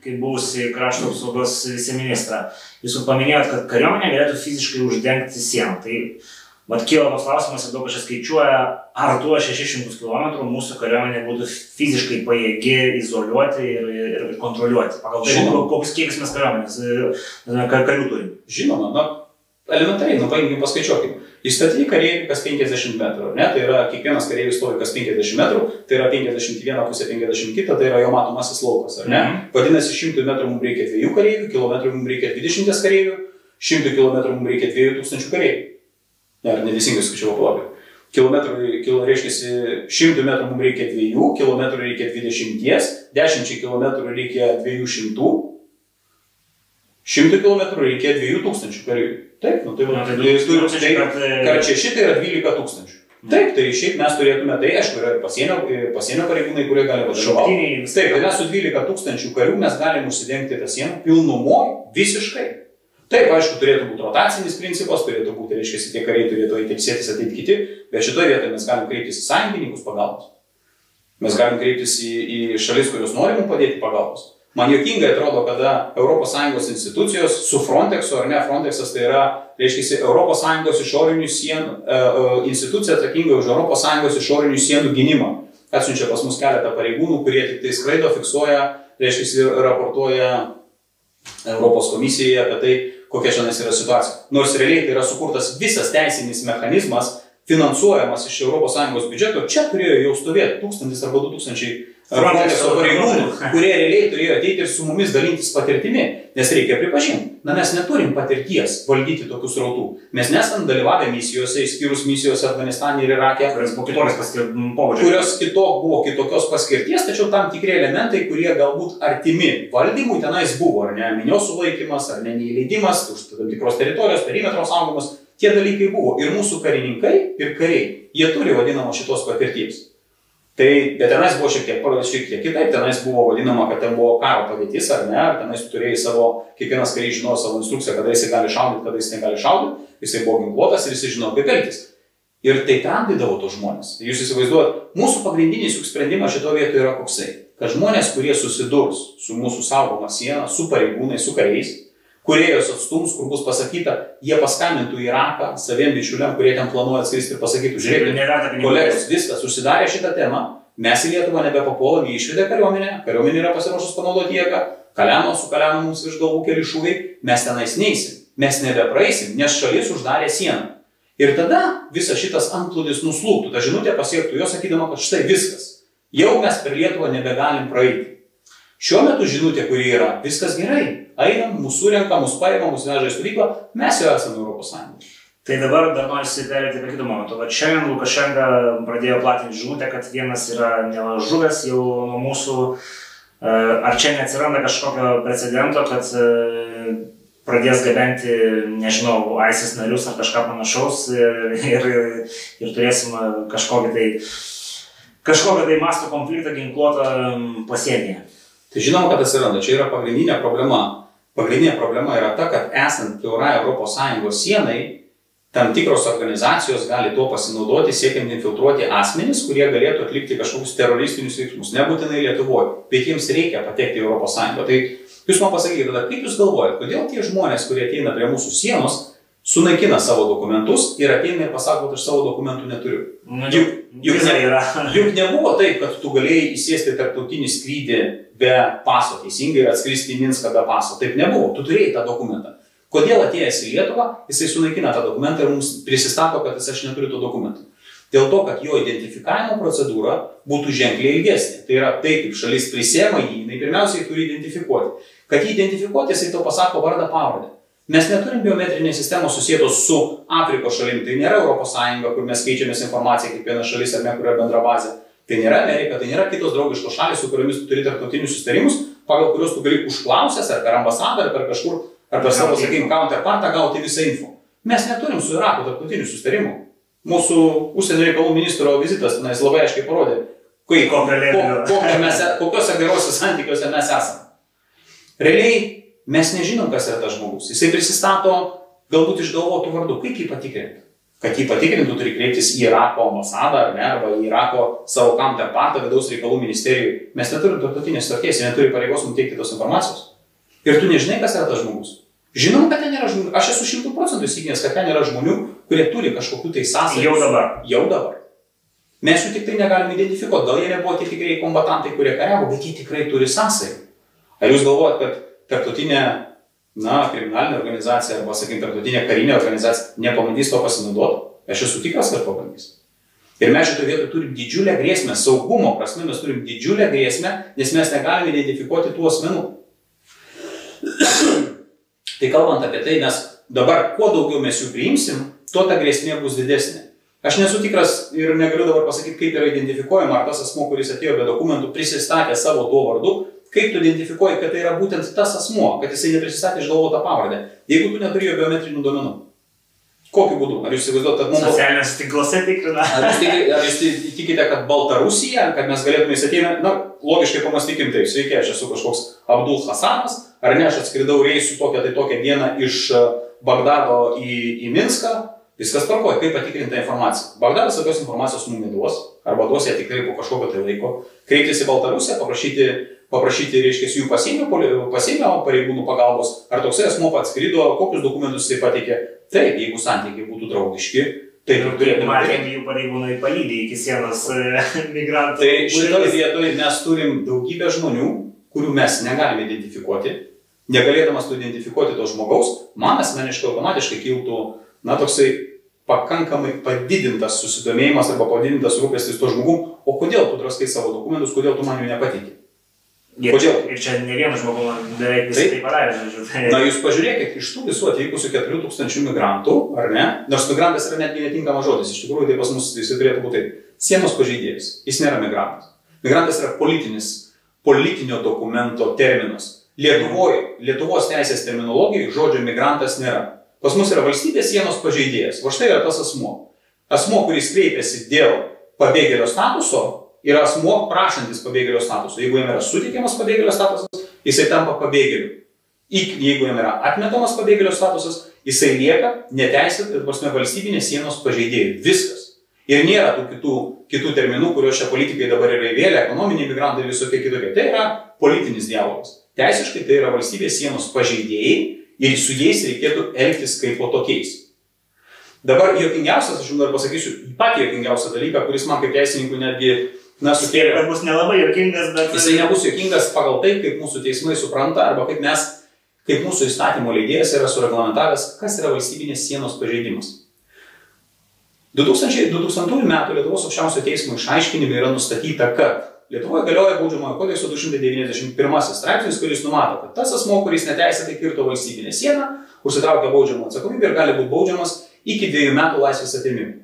kaip buvusi krašto apsaugos viceministra. Jūs paminėjot, kad kariuomenė galėtų fiziškai uždengti sieną. Tai Mat kyla toks klausimas, daug kas skaičiuoja, ar tuo 600 km mūsų kariuomenė būtų fiziškai pajėgi izoliuoti ir, ir, ir kontroliuoti. Pagal tai, kokius kiekius mes kariuomenės e, karių turime.
Žinoma, na, elementariai, nu, paimkim, paskaičiuokim. Įstatyti kareiviai kas 50 metrų, ne? tai yra kiekvienas kareivis stovi kas 50 metrų, tai yra 51 pusė 50 kita, tai yra jo matomasis laukas, ar ne? Mm -hmm. Vadinasi, 100 metrų mums reikia 2 kareivių, kilometrų mums reikia 20 kareivių, 100 km mums reikia 2000 kareivių. Ne, ar neteisingai skaičiavau palaukit. Kilometrų, kilo, reiškia, 100 metrų mums reikia 2, kilometrų reikia 20, 10 km reikia 200, 100 km reikia 2000 karių. Taip, nu tai va, tai turim tai, kar 6 tai yra 12 tūkstančių. Taip, tai šiaip mes turėtume, tai aišku, yra pasienio, pasienio pareigūnai, kurie gali vadovauti. Taip, tai mes su 12 tūkstančių karių mes galim užsidengti tą sieną pilnumoje visiškai. Taip, aišku, turėtų būti rotacinis principas, turėtų būti, reiškia, tie kariai turėtų eiti ilsėtis, ateiti kiti, bet šitoje vietoje mes galim kreiptis į sąjungininkus pagalbos. Mes galim kreiptis į, į šalis, kurios nori mums padėti pagalbos. Man jokingai atrodo, kada ES institucijos su Frontexu ar ne, Frontexas tai yra, reiškia, ES išorinių sienų, e, e, institucija atsakinga už ES išorinių sienų gynimą. Atsiunčia pas mus keletą pareigūnų, kurie tik tai skraido, fiksuoja, reiškia, ir raportuoja Europos komisijai apie tai, kokia šiandien yra situacija. Nors realiai tai yra sukurtas visas teisinis mechanizmas, finansuojamas iš ES biudžeto, čia turėjo jau stovėti tūkstantis arba du tūkstančiai Frontexo pareigūnų, kurie realiai turėjo ateiti ir su mumis dalintis patirtimi, nes reikia pripažinti, na mes neturim patirties valdyti tokius rautų. Mes nesam dalyvavę misijose, išskyrus misijose Afganistane ir Irake,
kurios buvo kitokios paskirties,
kurios kitok, buvo kitokios paskirties, tačiau tam tikri elementai, kurie galbūt artimi valdymui tenais buvo, ar ne, minios sulaikimas, ar ne neįleidimas, už tam tikros teritorijos, perimetro saugomas, tie dalykai buvo. Ir mūsų karininkai ir kariai, jie turi vadinamo šitos patirties. Tai, tenais buvo šiek tiek, šiek tiek kitaip, tenais buvo vadinama, kad ten buvo karo padėtis ar ne, ar tenais tu turėjai savo, kiekvienas karys žinojo savo instrukciją, kada jisai gali šaudyti, kada jisai negali šaudyti, jisai buvo ginkluotas ir jisai žinojo, kaip elgtis. Ir tai tramdydavo tos žmonės. Jūs įsivaizduojat, mūsų pagrindinis juk sprendimas šito vietoje yra koksai, kad žmonės, kurie susidurs su mūsų saugoma siena, su pareigūnais, su kariais, kurie jos atstums, kur bus pasakyta, jie paskambintų į Iraką saviem bičiuliam, kurie ten planuoja atskristi ir pasakytų, žiūrėkit, kolegos, viskas, užsidarė šitą temą, mes į Lietuvą nebepapuolam, jį išvedė kariuomenė, kariuomenė yra pasiruošus panaudoti jėgą, Kaliano su Kalianu mums virš galvų keli šūviai, mes tenais neįsim, mes nebepraeisim, nes šalis uždarė sieną. Ir tada visas šitas antplūdis nuslūgtų, ta žinutė pasiektų jo sakydama, kad štai viskas, jau mes per Lietuvą nebegalim praeiti. Šiuo metu žinutė, kuri yra, viskas gerai, einam, mūsų renka, mūsų paima, mūsų veža į stovyklą, mes jau esame Europos Sąjungoje.
Tai dabar dar noriu perėti prie kito momento. Va šiandien Lukašenka pradėjo platinti žinutę, kad vienas yra nelažuvęs jau nuo mūsų. E, ar čia neatsiranda kažkokio precedento, kad e, pradės gabenti, nežinau, ISIS narius ar kažką panašaus ir, ir, ir turėsim kažkokį tai, kažkokį tai masto konfliktą ginkluotą pasienyje.
Tai žinoma, kad atsiranda. Čia yra pagrindinė problema. Pagrindinė problema yra ta, kad esant kiaurai ES sienai, tam tikros organizacijos gali tuo pasinaudoti, siekiant infiltruoti asmenys, kurie galėtų atlikti kažkokius teroristinius veiksmus. Nebūtinai Lietuvoje, bet jiems reikia patekti į ES. Tai jūs man pasakykite, kaip jūs galvojate, kodėl tie žmonės, kurie ateina prie mūsų sienos, sunaikina savo dokumentus ir ateina ir pasako, kad aš savo dokumentų neturiu.
Nu, juk, juk, ne, [LAUGHS]
juk nebuvo taip, kad tu galėjai įsėsti tarptautinį skrydį be paso teisingai ir atskristi į Minską be paso. Taip nebuvo, tu turėjai tą dokumentą. Kodėl atėjęs į Lietuvą, jisai sunaikina tą dokumentą ir mums prisistato, kad jis aš neturiu to dokumento. Dėl to, kad jo identifikavimo procedūra būtų ženkliai ilgesnė. Tai yra tai, kaip šalis prisėma jį, jinai pirmiausiai turi identifikuoti. Kad jį identifikuoti, jisai to pasako vardą pavardę. Mes neturim biometrinės sistemos susijęs su Afrikos šalim, tai nėra ES, kur mes keičiamės informaciją, kiekviena šalis ar ne, kur yra bendra bazė. Tai nėra Amerika, tai nėra kitos draugiškos šalis, su kuriomis tu turi tarptautinius sustarimus, pagal kuriuos tu gali užklausęs ar per ambasadą, ar per kažkur, ar per savo, sakykime, counterpartą gauti visą info. Mes neturim su Iraku tarptautinių sustarimų. Mūsų užsienio reikalų ministro vizitas tenais labai aiškiai parodė, kaip, ko, ko, mes, kokiuose geruose santykiuose mes esame. Realiai Mes nežinom, kas yra tas žmogus. Jisai prisistato galbūt išgalvotų vardų. Kaip jį patikrinti? Kad jį patikrintų, turi kreiptis į Irako ambasadą ar ne, arba į Irako savo counterpartą vidaus reikalų ministerijai. Mes neturim tarptautinės sutarties, jie neturi pareigos mums teikti tos informacijos. Ir tu nežinai, kas yra tas žmogus. Žinom, kad ten yra žmonių, aš esu šimtų procentų įsitikinęs, kad ten yra žmonių, kurie turi kažkokių tai sąsajų.
Jau dabar.
Jau dabar. Mes jų tik tai negalim identifikuoti. Gal jie nebuvo tie tikrai kombatantai, kurie kariavo, bet jie tikrai turi sąsajų. Ar jūs galvojat, kad tarptautinė, na, kriminalinė organizacija arba, sakykime, tarptautinė karinė organizacija nepabandys to pasinaudoti, aš esu tikras, kad pabandys. Ir mes šitoje vietoje turim didžiulę grėsmę, saugumo prasme mes turim didžiulę grėsmę, nes mes negalime identifikuoti tų asmenų. [CLEARS THROAT] tai kalbant apie tai, mes dabar kuo daugiau mes jų priimsim, tuo ta grėsmė bus didesnė. Aš nesu tikras ir negaliu dabar pasakyti, kaip yra identifikuojama, ar tas asmo, kuris atėjo be dokumentų, prisistatė savo tuo vardu, kaip tu identifikuoji, kad tai yra būtent tas asmuo, kad jisai neprisistatė išgalvotą pavardę, jeigu tu neturi jo biometrinių duomenų. Kokiu būdu? Ar jūs įsivaizduojate, kad
mums... Socialiniuose tinkluose tikrina.
Ar jūs, tikite, ar jūs tikite, kad Baltarusija, kad mes galėtume įsatyti, na, logiškai pamastykim tai, sveiki, aš esu kažkoks Abdul Hasanas, ar ne, aš atskridau reisų tokią tai tokią dieną iš e, Bagdado į, į Minską, viskas tvarkoja, kaip patikrinta informacija. Bagdadas tokios informacijos mums neduos, arba duos ją tikrai po kažkokio tai laiko. Kreiptis į Baltarusiją, paprašyti paprašyti, reiškia, jų pasienio, pasienio pareigūnų pagalbos, ar toksai asmo pats skrido, kokius dokumentus jisai pateikė. Taip, jeigu santykiai būtų draugiški, tai
turėtume. Matėme, jų pareigūnai palydė iki sienos e, [LAUGHS] migrantų.
Tai šitoje vietoje mes turim daugybę žmonių, kurių mes negalime identifikuoti. Negalėdamas tu identifikuoti to žmogaus, man asmeniškai automatiškai kiltų, na, toksai pakankamai padidintas susidomėjimas arba padidintas rūpestis to žmogum, o kodėl tu draskai savo dokumentus, kodėl tu man jų nepatikė.
Ir, Kodėl? Ir čia ne vienas žmogus beveik visai tai padarė, žodžiu. Tai...
Na, jūs pažiūrėkite, iš tų visų atvykusių 4000 migrantų, ar ne? Nors migrantas yra netgi netinkamas žodis, iš tikrųjų tai pas mus jis turėtų būti. Sienos pažeidėjas. Jis nėra migrantas. Migrantas yra politinis, politinio dokumento terminas. Lietuvoje, Lietuvos teisės terminologijoje žodžio migrantas nėra. Pas mus yra valstybės sienos pažeidėjas. O štai yra tas asmo. Asmo, kuris kreipiasi dėl pabėgėlio statuso, yra asmuo prašantis pabėgėlio statuso. Jeigu jam yra suteikiamas pabėgėlio statusas, jisai tampa pabėgėliu. Jeigu jam yra atmetamas pabėgėlio statusas, jisai lieka neteisėt ir prasme valstybinės sienos pažeidėjų. Viskas. Ir nėra tų kitų, kitų terminų, kuriuos čia politikai dabar yra įvėlę, ekonominiai migrantai ir visokie kitokie. Tai yra politinis dialogas. Teisiškai tai yra valstybės sienos pažeidėjai ir su jais reikėtų elgtis kaip po tokiais. Dabar jokingiausias, aš jums dar pasakysiu, patį jokingiausią dalyką, kuris man kaip teisininkui netgi
Na, sukėlė, kad bus nelabai jokingas, bet...
Jisai nebus jokingas pagal tai, kaip mūsų teismai supranta, arba kaip mes, kaip mūsų įstatymo leidėjas yra sureglamentavęs, kas yra valstybinės sienos pažeidimas. 2000, 2000 m. Lietuvos aukščiausio teismo išaiškinime yra nustatyta, kad Lietuvoje galioja baudžiamojo kodekso 291 straipsnis, kuris numato, kad tas asmo, kuris neteisėtai kirto valstybinę sieną, užsitraukia baudžiamą atsakomybę ir gali būti baudžiamas iki dviejų metų laisvės atimimų.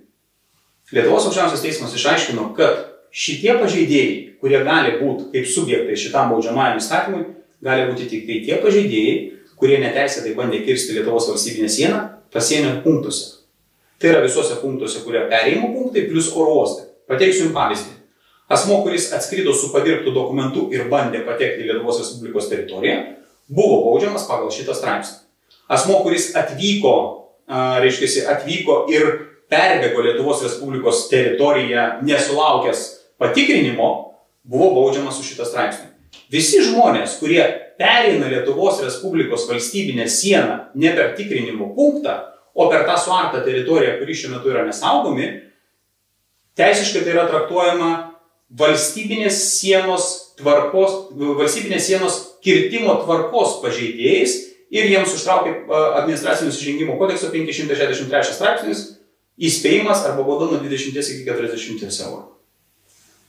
Lietuvos aukščiausias teismas išaiškino, kad šitie pažeidėjai, kurie gali būti kaip subjektai šitam baudžiamajam įstatymui, gali būti tik tai tie pažeidėjai, kurie neteisėtai bandė kirsti Lietuvos valstybinę sieną pasienio punktuose. Tai yra visuose punktuose, kurie perėjimo punktai plus oro uostai. Pateiksiu jums pavyzdį. Asmo, kuris atskrido su padirbtų dokumentu ir bandė patekti į Lietuvos Respublikos teritoriją, buvo baudžiamas pagal šitą straipsnį. Asmo, kuris atvyko, reiškia, atvyko ir perbėgo Lietuvos Respublikos teritoriją nesulaukęs patikrinimo buvo baudžiamas už šitą straipsnį. Visi žmonės, kurie pereina Lietuvos Respublikos valstybinę sieną ne per tikrinimo punktą, o per tą suartą teritoriją, kuri šiuo metu yra nesaugomi, teisiškai tai yra traktuojama valstybinės sienos tvarkos, valstybinės sienos kirtimo tvarkos pažeidėjais ir jiems užtraukė administracinių sužengimų kodekso 563 straipsnis įspėjimas arba bauda nuo 20 iki 40 eurų.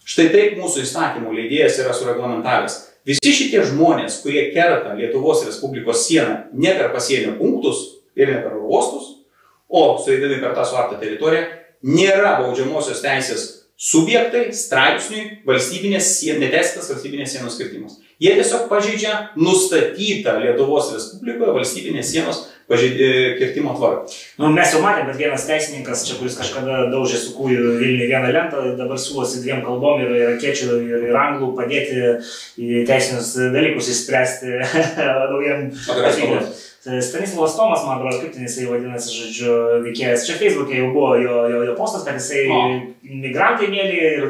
Štai taip mūsų įstatymų leidėjas yra sureglamentavęs. Visi šitie žmonės, kurie kerta Lietuvos Respublikos sieną ne per pasienio punktus ir ne per uostus, o sueidami per tą suartą teritoriją, nėra baudžiamosios teisės subjektai straipsniui valstybinės sienos, neteisėtas valstybinės sienos skirtimas. Jie tiesiog pažeidžia nustatytą Lietuvos Respublikoje valstybinės sienos kirtimo tvarką.
Nu, mes jau matėme, kad vienas teisininkas, čia, kuris kažkada daužė su kūju Vilniuje vieną lentą, dabar siūlosi dviem kalbom ir irakiečių ir, ir anglų padėti į teisinius dalykus įspręsti [LAUGHS] naujiem atvykėliam. Stanislavas Tomas, man atrodo, kaip ten jisai vadinasi, žodžiu, veikėjas. Čia Facebook'e jau buvo jo, jo, jo postas, kad jisai o. migrantai mėly ir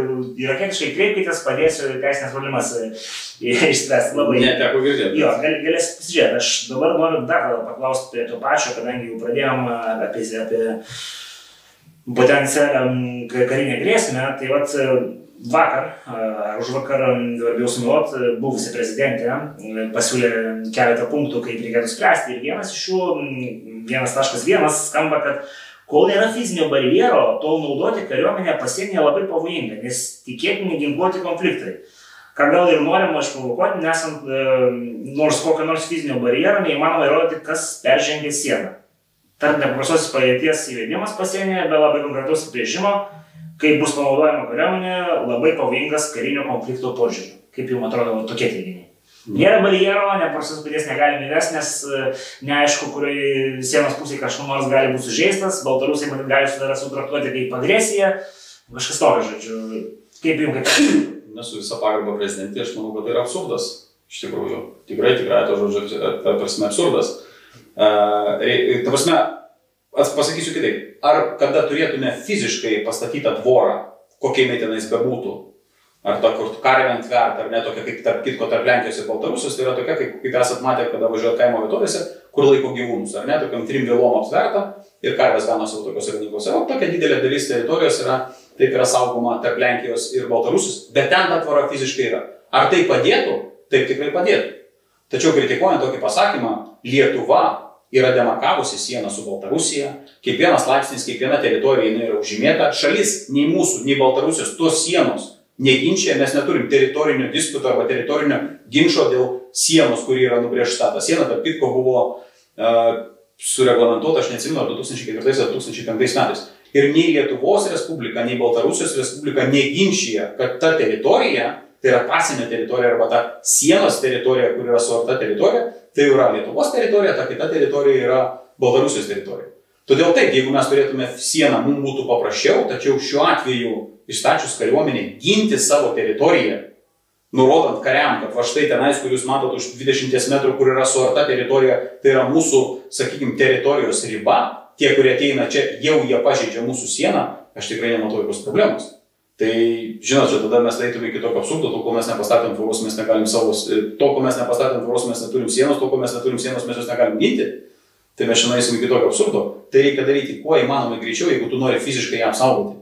irakietiškai kreipkitės, padėsiu teisinės problemas e, [LAUGHS] išspręsti labai.
Neteko girdėti.
Jo, gal, galėsit pasižiūrėti. Aš dabar noriu dar paklausti prie to pačio, kadangi jau pradėjom apie, apie potencialią karinę grėsmę. Tai vat, vakar, ar už vakar, bijau sumiluot, buvusi prezidentė pasiūlė keletą punktų, kaip reikėtų spręsti. Ir vienas iš jų, vienas taškas vienas, skamba, kad kol nėra fizinio barjero, tol naudoti kariuomenę pasienyje labai pavojinga, nes tikėtini ginkluoti konfliktai. Ką gal ir norima išprovokuoti, nesant nors kokio nors fizinio barjero, neįmanoma įrodyti, kas peržengė sieną. Tarp nepaprastosios padėties įvedimas pasienyje be labai konkretaus apibrėžimo kai bus panaudojama kariuomenė, labai pavojingas karinio konflikto požiūriu. Kaip jums atrodo tokie teiginiai? Nėra barjero, neprastas padės negalime įvesti, nes e, neaišku, kurioje sienos pusėje kažkas nors gali būti sužeistas, baltarusiai matyt gali sudara sutraktuoti kaip agresiją, kažkas tokio, žodžiu. Kaip jums kaip?
Nesu visą pagarbą prezidentė, aš manau, kad tai yra absurdas. Iš tikrųjų, tikrai, tikrai to žodžio, ta prasme, absurdas. Uh, ta prasme, pasakysiu kitaip, ar kada turėtume fiziškai pastatytą tvorą, kokia jinai tenais bebūtų, ar ta, kur karvė ant tvert, ar ne tokia kaip tarp kitko tarp Lenkijos ir Baltarusijos, tai yra tokia, kaip, kaip esat matę, kada važiuoja kaimo vietovėse, kur laiko gyvūnus, ar ne, tokiam trim vėlom aptverta ir karvės gano savo tokiuose radiklose. O tokia didelė dalis teritorijos yra, taip yra saugoma tarp Lenkijos ir Baltarusijos, bet ten ta tvara fiziškai yra. Ar tai padėtų? Taip tikrai padėtų. Tačiau kritikuojant tokį pasakymą, Lietuva yra demarkavusi sieną su Baltarusija, kiekvienas laipsnis, kiekviena teritorija jinai yra užžymėta, šalis nei mūsų, nei Baltarusijos tos sienos neginčia, mes neturim teritorinio disputo arba teritorinio ginčio dėl sienos, kuri yra nubriežta. Ta siena, tarp kitko, buvo uh, sureglamentuota, aš neatsimenu, 2004 ar 2005 metais. Ir nei Lietuvos Respublika, nei Baltarusijos Respublika neginčia, kad ta teritorija, tai yra pasienio teritorija arba ta sienos teritorija, kur yra suarta teritorija, tai yra Lietuvos teritorija, ta kita teritorija yra Baltarusijos teritorija. Todėl taip, jeigu mes turėtume sieną, mums būtų paprasčiau, tačiau šiuo atveju išstačius kariuomenį ginti savo teritoriją, nurodant kariam, kad va štai tenais, kur jūs matot už 20 metrų, kur yra suarta teritorija, tai yra mūsų, sakykime, teritorijos riba, tie, kurie ateina čia, jau jie pažeidžia mūsų sieną, aš tikrai nematau jokios problemos. Tai, žinot, čia tada mes eitume iki tokio absurdo, tol kol mes nepastatėm tvoros, mes negalim savo, tol kol mes nepastatėm tvoros, mes neturim sienos, tol kol mes neturim sienos, mes jos negalim ginti. Tai mes šiandien eisim iki tokio absurdo. Tai reikia daryti kuo įmanoma greičiau, jeigu tu nori fiziškai ją apsaugoti.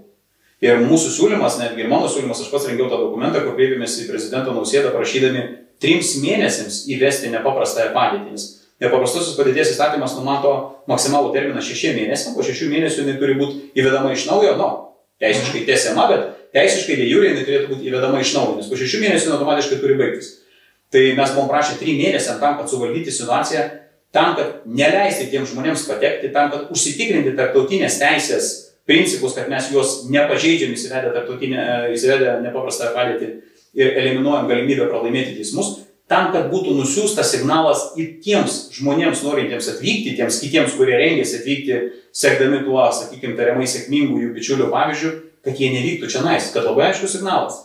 Ir mūsų siūlymas, netgi ir mano siūlymas, aš pats rengiau tą dokumentą, kur kreipėmės į prezidentą Nausėdą prašydami trims mėnesiams įvesti nepaprastąją padėtį. Nes nepaprastosios padėties įstatymas numato maksimalų terminą šešiem mėnesiam, po šešių mėnesių jinai turi būti įvedama iš naujo, nu, teisiškai tiesiama, bet teisiškai dėjūrė jinai turėtų būti įvedama iš naujo, nes po šešių mėnesių automatiškai turi baigtis. Tai mes buvom prašę trim mėnesiam tam, kad suvaldyti situaciją tam, kad neleisti tiems žmonėms patekti, tam, kad užsitikrinti tarptautinės teisės principus, kad mes juos nepažeidžiam įsivedę tarptautinę, įsivedę nepaprastą padėtį ir eliminuojam galimybę pralaimėti teismus, tam, kad būtų nusiųstas signalas į tiems žmonėms norintiems atvykti, tiems kitiems, kurie rengėsi atvykti, sekdami tuo, sakykime, tariamai sėkmingų jų bičiulių pavyzdžių, kad jie nevyktų čia nais, kad labai aiškus signalas.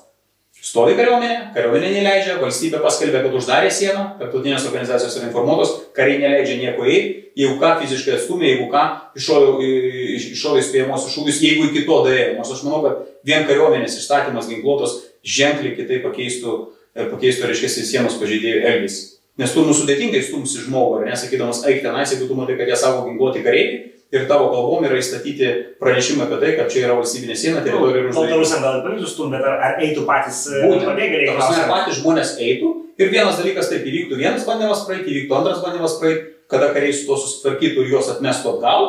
Stovi kariuomenė, kariuomenė neleidžia, valstybė paskelbė, kad uždarė sieną, tarptautinės organizacijos yra informuotos, kariai neleidžia nieko eiti, jeigu ką fiziškai atstumė, jeigu ką iššovė įspėjamosius šūvius, jeigu iki to dėjo. Nors aš manau, kad vien kariuomenės išstatymas ginkluotos ženkliai kitaip pakeistų, e, pakeistų reiškia, sienos pažeidėjų elgesį. Nes tu nusudėtingai stumsi žmogų, ar nesakydamas, eik tenais, jeigu tu matai, kad jie savo ginkluoti kariai, ir tavo kalbom yra įstatyti pranešimą apie tai, kad čia yra valstybinė siena, teritorija ir užduotis.
Baltarusiam gal pavyktų bet ar, ar eitų patys e, pabėgėliai?
Prasme, patys žmonės eitų ir vienas dalykas taip įvyktų, vienas bandymas praeiti, įvyktų antras bandymas praeiti, kada kariai su to susitvarkytų ir juos atmestų atgal,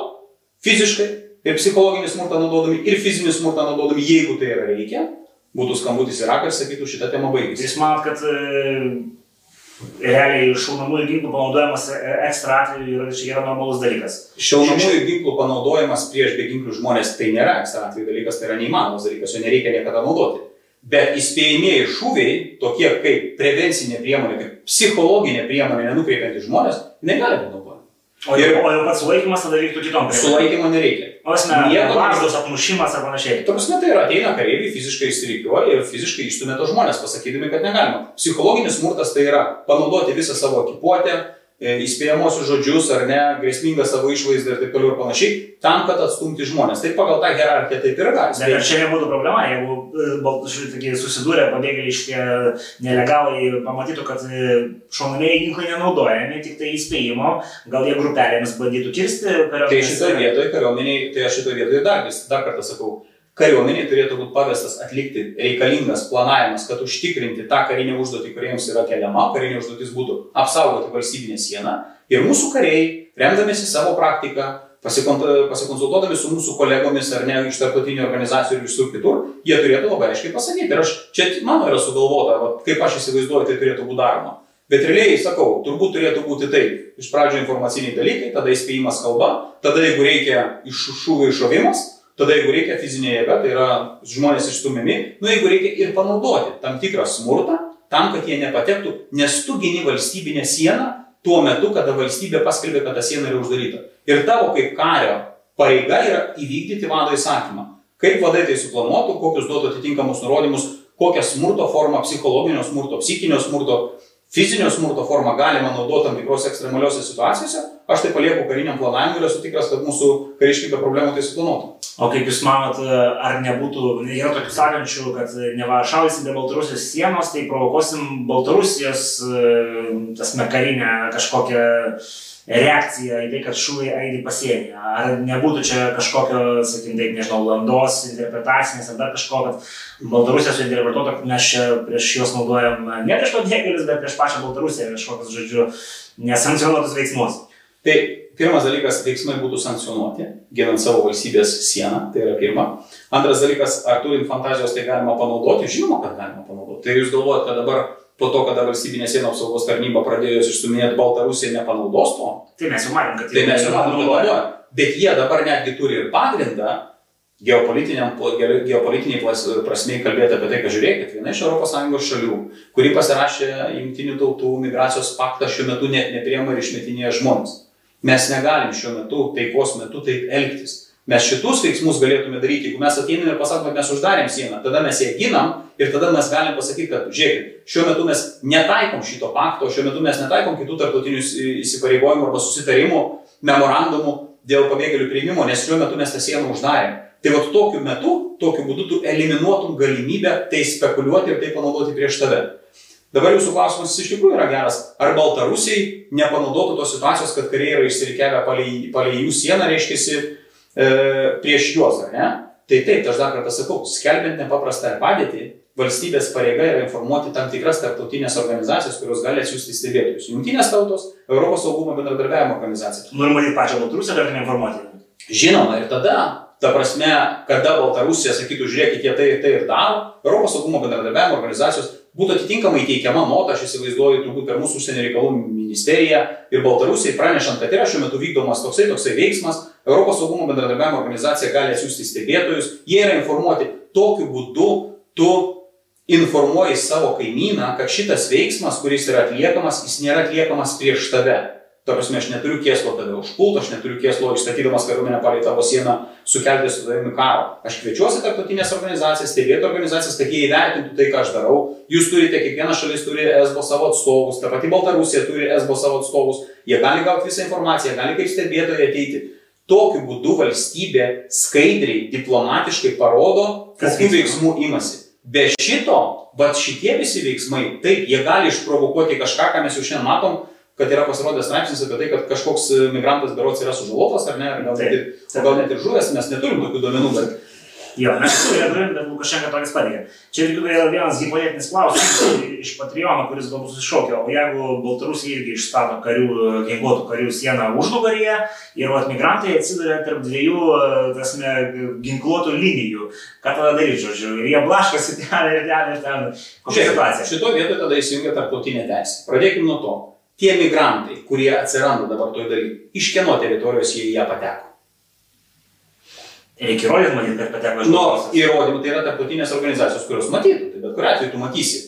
fiziškai ir psichologinį smurtą naudodami, ir fizinį smurtą naudodami, jeigu tai yra reikia, būtų skambutis Irakas, sakytų, šitą temą baigti.
Jūs manot, kad e, realiai šaunamųjų ginklų panaudojimas e, ekstra atveju yra, yra normalus dalykas.
Šaunamųjų ginklų panaudojimas prieš beginklių žmonės tai nėra ekstra atveju dalykas, tai yra neįmanomas dalykas, jo nereikia niekada naudoti. Bet įspėjimieji šūviai, tokie kaip prevencinė priemonė, kaip psichologinė priemonė nenukreipianti žmonės, negali būti naudojama.
O, ir, o jau pats sulaikymas tada vyktų kitom
priemonėm. Sulaikymo nereikia.
O esmė, varžos apmušimas ar panašiai.
Prasme, tai yra ateina kareiviai, fiziškai įsirikiuoja ir fiziškai išstumė tos žmonės, pasakydami, kad negalima. Psichologinis smurtas tai yra panaudoti visą savo ekipuotę, įspėjamosius žodžius ar ne, grėsmingą savo išvaizdą ir taip toliau ir panašiai, tam, kad atstumti žmonės. Tai pagal tą hierarchiją taip yra galima.
Bet ar čia nebūtų problema, jeigu e, susidūrė pabėgėliai šitie nelegalai, pamatytų, kad e, šaunamieji ginklai nenaudojami, tik tai įspėjimo, gal jie grupelėmis bandytų kirsti
kariuomenės. Tai šitoje vietoje kariuomeniai, tai aš šitoje vietoje dar, dar kartą sakau, kariuomeniai turėtų būti pavestas atlikti reikalingas planavimas, kad užtikrinti tą karinę užduotį, kuriems yra keliama, karinė užduotis būtų apsaugoti valstybinę sieną ir mūsų kariai, remdamėsi savo praktiką, pasikonsultuodami su mūsų kolegomis ar ne iš tarptautinių organizacijų ir visur kitur, jie turėtų labai aiškiai pasakyti. Ir aš čia mano yra sugalvota, va, kaip aš įsivaizduoju, tai turėtų būti daroma. Bet realiai, sakau, turbūt turėtų būti taip. Iš pradžio informaciniai dalykai, tada įspėjimas kalba, tada jeigu reikia iš šūvio iššovimas, Tada, jeigu reikia fizinė jėga, tai yra žmonės išstumiami, nu jeigu reikia ir panaudoti tam tikrą smurtą, tam, kad jie nepatektų, nes tu gini valstybinę sieną tuo metu, kada valstybė paskelbė, kad ta siena yra uždaryta. Ir tavo kaip kario pareiga yra įvykdyti vado įsakymą. Kaip vadai tai suplanuotų, kokius duotų atitinkamus nurodymus, kokią smurto formą, psichologinio smurto, psichinio smurto, fizinio smurto formą galima naudoti tam tikrose ekstremaliuose situacijose, aš tai palieku kariniam planavimui ir esu tikras, kad mūsų kariškiai be problemų tai suplanuotų.
O kaip Jūs manot, ar nebūtų, yra tokių sakančių, kad ne va šaudysim prie Baltarusijos sienos, tai provokuosim Baltarusijos, tas mekarinę kažkokią reakcija į tai, kad šūviai aidi pasienyje. Ar nebūtų čia kažkokio, sakykim, taip, nežinau, landos interpretacinės ar dar kažko, kad Baltarusija suinterpretuotų, kad mes čia prieš juos naudojam ne prieš pabėgėlius, bet prieš pačią Baltarusiją kažkokius, žodžiu, nesankcionuotus veiksmus.
Tai pirmas dalykas, veiksmai būtų sankcionuoti, ginant savo valstybės sieną, tai yra pirma. Antras dalykas, ar turint fantazijos tai galima panaudoti, žinoma, kad galima panaudoti. Tai jūs galvojate, kad dabar po to, kada valstybinė sienų apsaugos tarnyba pradėjo išsuminėti Baltarusiją, nepanaudos to.
Tai mes jau matėm, kad
tai mes jau matėm, kad naudoja. Bet jie dabar netgi turi ir pagrindą geopolitiniai prasmei kalbėti apie tai, kad žiūrėkit, viena iš ES šalių, kuri pasirašė Junktinių tautų migracijos paktą, šiuo metu net nepriema ir išmetinėja žmonės. Mes negalim šiuo metu, taikos metu taip elgtis. Mes šitus veiksmus galėtume daryti, jeigu mes ateiname ir pasakome, kad mes uždarėm sieną, tada mes ją ginam ir tada mes galim pasakyti, kad žiūrėkit, šiuo metu mes netaikom šito pakto, šiuo metu mes netaikom kitų tarptautinių įsipareigojimų arba susitarimų, memorandumų dėl pabėgėlių prieimimo, nes šiuo metu mes tą sieną uždarėm. Tai va tokiu metu, tokiu būdu tu eliminuotum galimybę tai spekuliuoti ir tai panaudoti prieš tave. Dabar jūsų klausimas iš tikrųjų yra geras. Ar Baltarusiai nepanaudotų tos situacijos, kad kariai yra išsirikiavę palei, palei jų sieną, reiškia, e, prieš juos, ar ne? Tai taip, aš dar kartą sakau, skelbiant nepaprastą padėtį, valstybės pareiga yra informuoti tam tikras tarptautinės organizacijas, kurios gali atsiųsti stebėtojus. Jungtinės tautos, Europos saugumo bendradarbiavimo organizacija.
Normaliai pačią Baltarusiją dar neinformuoti.
Žinoma, ir tada, ta prasme, kada Baltarusija sakytų, žiūrėkite, jie tai ir tai ir daro, Europos saugumo bendradarbiavimo organizacijos būtų atitinkamai teikiama nota, aš įsivaizduoju, turbūt per mūsų užsienio reikalų ministeriją ir Baltarusijai pranešant, kad yra šiuo metu vykdomas toksai toksai veiksmas, Europos saugumo bendradarbiavimo organizacija gali atsiųsti stebėtojus, jie yra informuoti, tokiu būdu tu informuoji savo kaimyną, kad šitas veiksmas, kuris yra atliekamas, jis nėra atliekamas prieš tave. Ta prasme, aš neturiu kėslo tave užpult, aš neturiu kėslo išstatydamas kariuomenę palei tavo sieną sukelti su tavimi karo. Aš kviečiuosi tarptautinės organizacijas, stebėtų organizacijas, kad jie įvertintų tai, ką aš darau. Jūs turite, kiekviena šalis turi ESBO savo atstovus, ta pati Baltarusija turi ESBO savo atstovus, jie gali gauti visą informaciją, gali kaip stebėtojai ateiti. Tokiu būdu valstybė skaidriai, diplomatiškai parodo, kokių veiksmų imasi. Be šito, bet šitie visi veiksmai, taip, jie gali išprovokuoti kažką, ką mes jau šiandien matom, kad yra pasirodęs straipsnis apie tai, kad kažkoks migrantas berots yra sužalotas ar ne, gal, net ir, gal net ir žuvęs, mes neturim tokių duomenų, bet
Jo, mes turime, bet Lukašenka tokias pareigas. Čia yra vienas hipotetinis klausimas iš Patreono, kuris galbūt susišaukia, o jeigu Baltarusija irgi išstato karių, ginkluotų karių sieną užnugaryje ir vat, migrantai atsiduria tarp dviejų tasme, ginkluotų linijų, ką tada daryti, žodžiu, ir jie blaškasi ten ir ten ir ten. Kokia situacija?
Šitoje vietoje tada įsijungia tarptautinė teisė. Pradėkime nuo to. Tie migrantai, kurie atsiranda dabar toje dalyje, iš kieno teritorijos jie į ją pateko?
Reikia įrodyti, matyt, kad pateko iš
Nu, įrodymų tai yra tarptautinės organizacijos, kurios matytų, tai bet kuriu atveju tu matysi.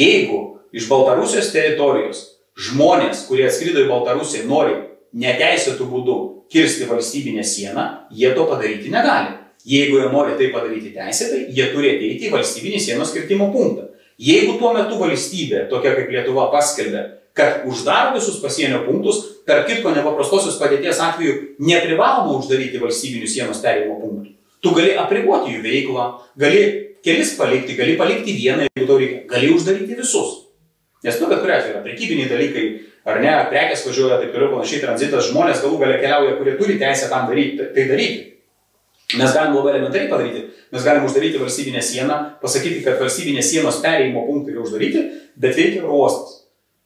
Jeigu iš Baltarusijos teritorijos žmonės, kurie atskrido į Baltarusiją, nori neteisėtų būdų kirsti valstybinę sieną, jie to padaryti negali. Jeigu jie nori tai padaryti teisėtai, jie turi ateiti į valstybinį sienos kirtimo punktą. Jeigu tuo metu valstybė, tokia kaip Lietuva, paskelbė, kad uždaro visus pasienio punktus, tarp kitko nepaprastosios padėties atveju neprivaloma uždaryti valstybinių sienos perėjimo punktų. Tu gali apriboti jų veiklą, gali kelis palikti, gali palikti vieną, jeigu tau reikia, gali uždaryti visus. Nes nu, bet kuria atveju yra prekybiniai dalykai, ar ne, prekes važiuoja, taip toliau panašiai, tranzitas, žmonės galų galia keliauja, kurie turi teisę tam daryti, tai daryti. Mes galim labai elementariai padaryti, mes galim uždaryti valstybinę sieną, pasakyti, kad valstybinės sienos perėjimo punktai yra uždaryti, bet veikia oro uostas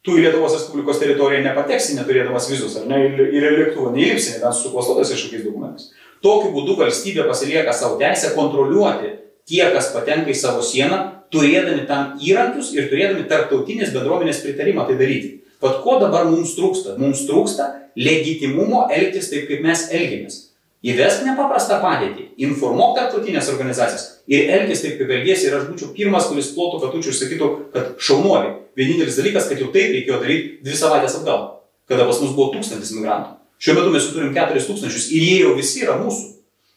tu į Lietuvos Respublikos teritoriją nepateksi neturėdamas vizus, ar ne, ir lėktuvą neįlipsi, nebent su klastotais kažkokiais dokumentais. Tokiu būdu valstybė pasilieka savo teisę kontroliuoti tie, kas patenka į savo sieną, turėdami tam įrankius ir turėdami tarptautinės bendruomenės pritarimą tai daryti. Pat ko dabar mums trūksta? Mums trūksta legitimumo elgtis taip, kaip mes elgiamės. Įvesk nepaprastą padėtį, informuok tarptautinės organizacijas ir elgis taip, kaip elgėsi ir aš būčiau pirmas, kuris plotų katučių ir sakytų, kad šaunuoliai. Vienintelis dalykas, kad jau taip reikėjo daryti dvi savaitės atgal, kada pas mus buvo tūkstantis migrantų. Šiuo metu mes turim keturis tūkstančius ir jie jau visi yra mūsų.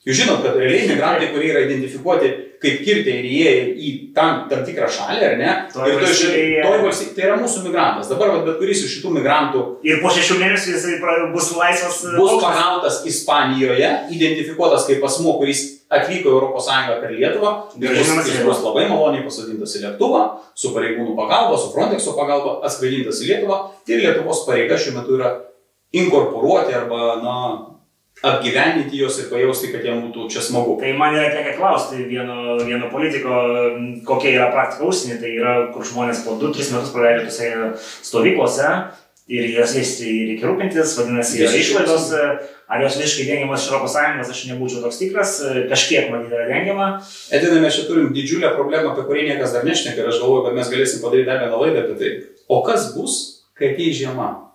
Jūs žinot, kad realiai migrantai, kurie yra identifikuoti kaip kirtė ir įėjo į tam, tam tikrą šalį, ar ne?
Toj
ir toj
valstybėje-
toj valstybė, tai yra mūsų migrantas. Dabar vat, bet kuris iš šitų migrantų
Ir po šešių mėnesių pra- bus laisvas. e,
bus pagautas Ispanijoje, identifikuotas kaip asmuo, kuris atvyko į ES per Lietuvą, ir jis
Lietuvą.
bus labai maloniai pasodintas į lėktuvą, su pareigūnų pagalba, su Frontexo pagalba, atskraidintas į Lietuvą ir Lietuvos pareiga šiuo metu yra inkorporuoti arba, na, apgyveninti juos ir pajausti, kad jiems būtų čia smagu.
Tai man yra tekę klausti vieno, vieno politiko, kokia yra praktika užsienį. Tai yra, kur žmonės po 2-3 metus praleidžia tose stovyklose ir jas reikia rūpintis, vadinasi, yra išlaidos. Ar jos visiškai dengiamas iš ES, aš nebūčiau toks tikras, kažkiek man yra dengiama.
Edinai, mes čia turim didžiulę problemą, apie kurią niekas dar nešneka ir aš galvoju, kad mes galėsim padaryti dar vieną laidą apie tai. O kas bus, kai ateis žiema?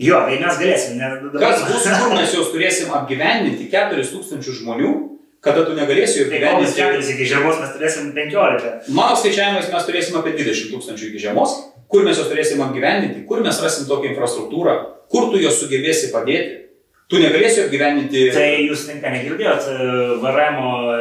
Jo, tai mes galėsim. Ne,
Kas bus, kur mes juos turėsim apgyvendinti 4000 žmonių, kada tu negalėsi jų
Tai
apgyvendinti?
keturis iki žiemos mes turėsim 15.
Mano skaičiavimais mes turėsim apie 20 tūkstančių iki žiemos. Kur mes juos turėsim apgyvendinti, kur mes rasim tokią infrastruktūrą, kur tu juos sugebėsi padėti. Tu negalėsi apgyvendinti.
Tai jūs tinka negirdėjot, VRM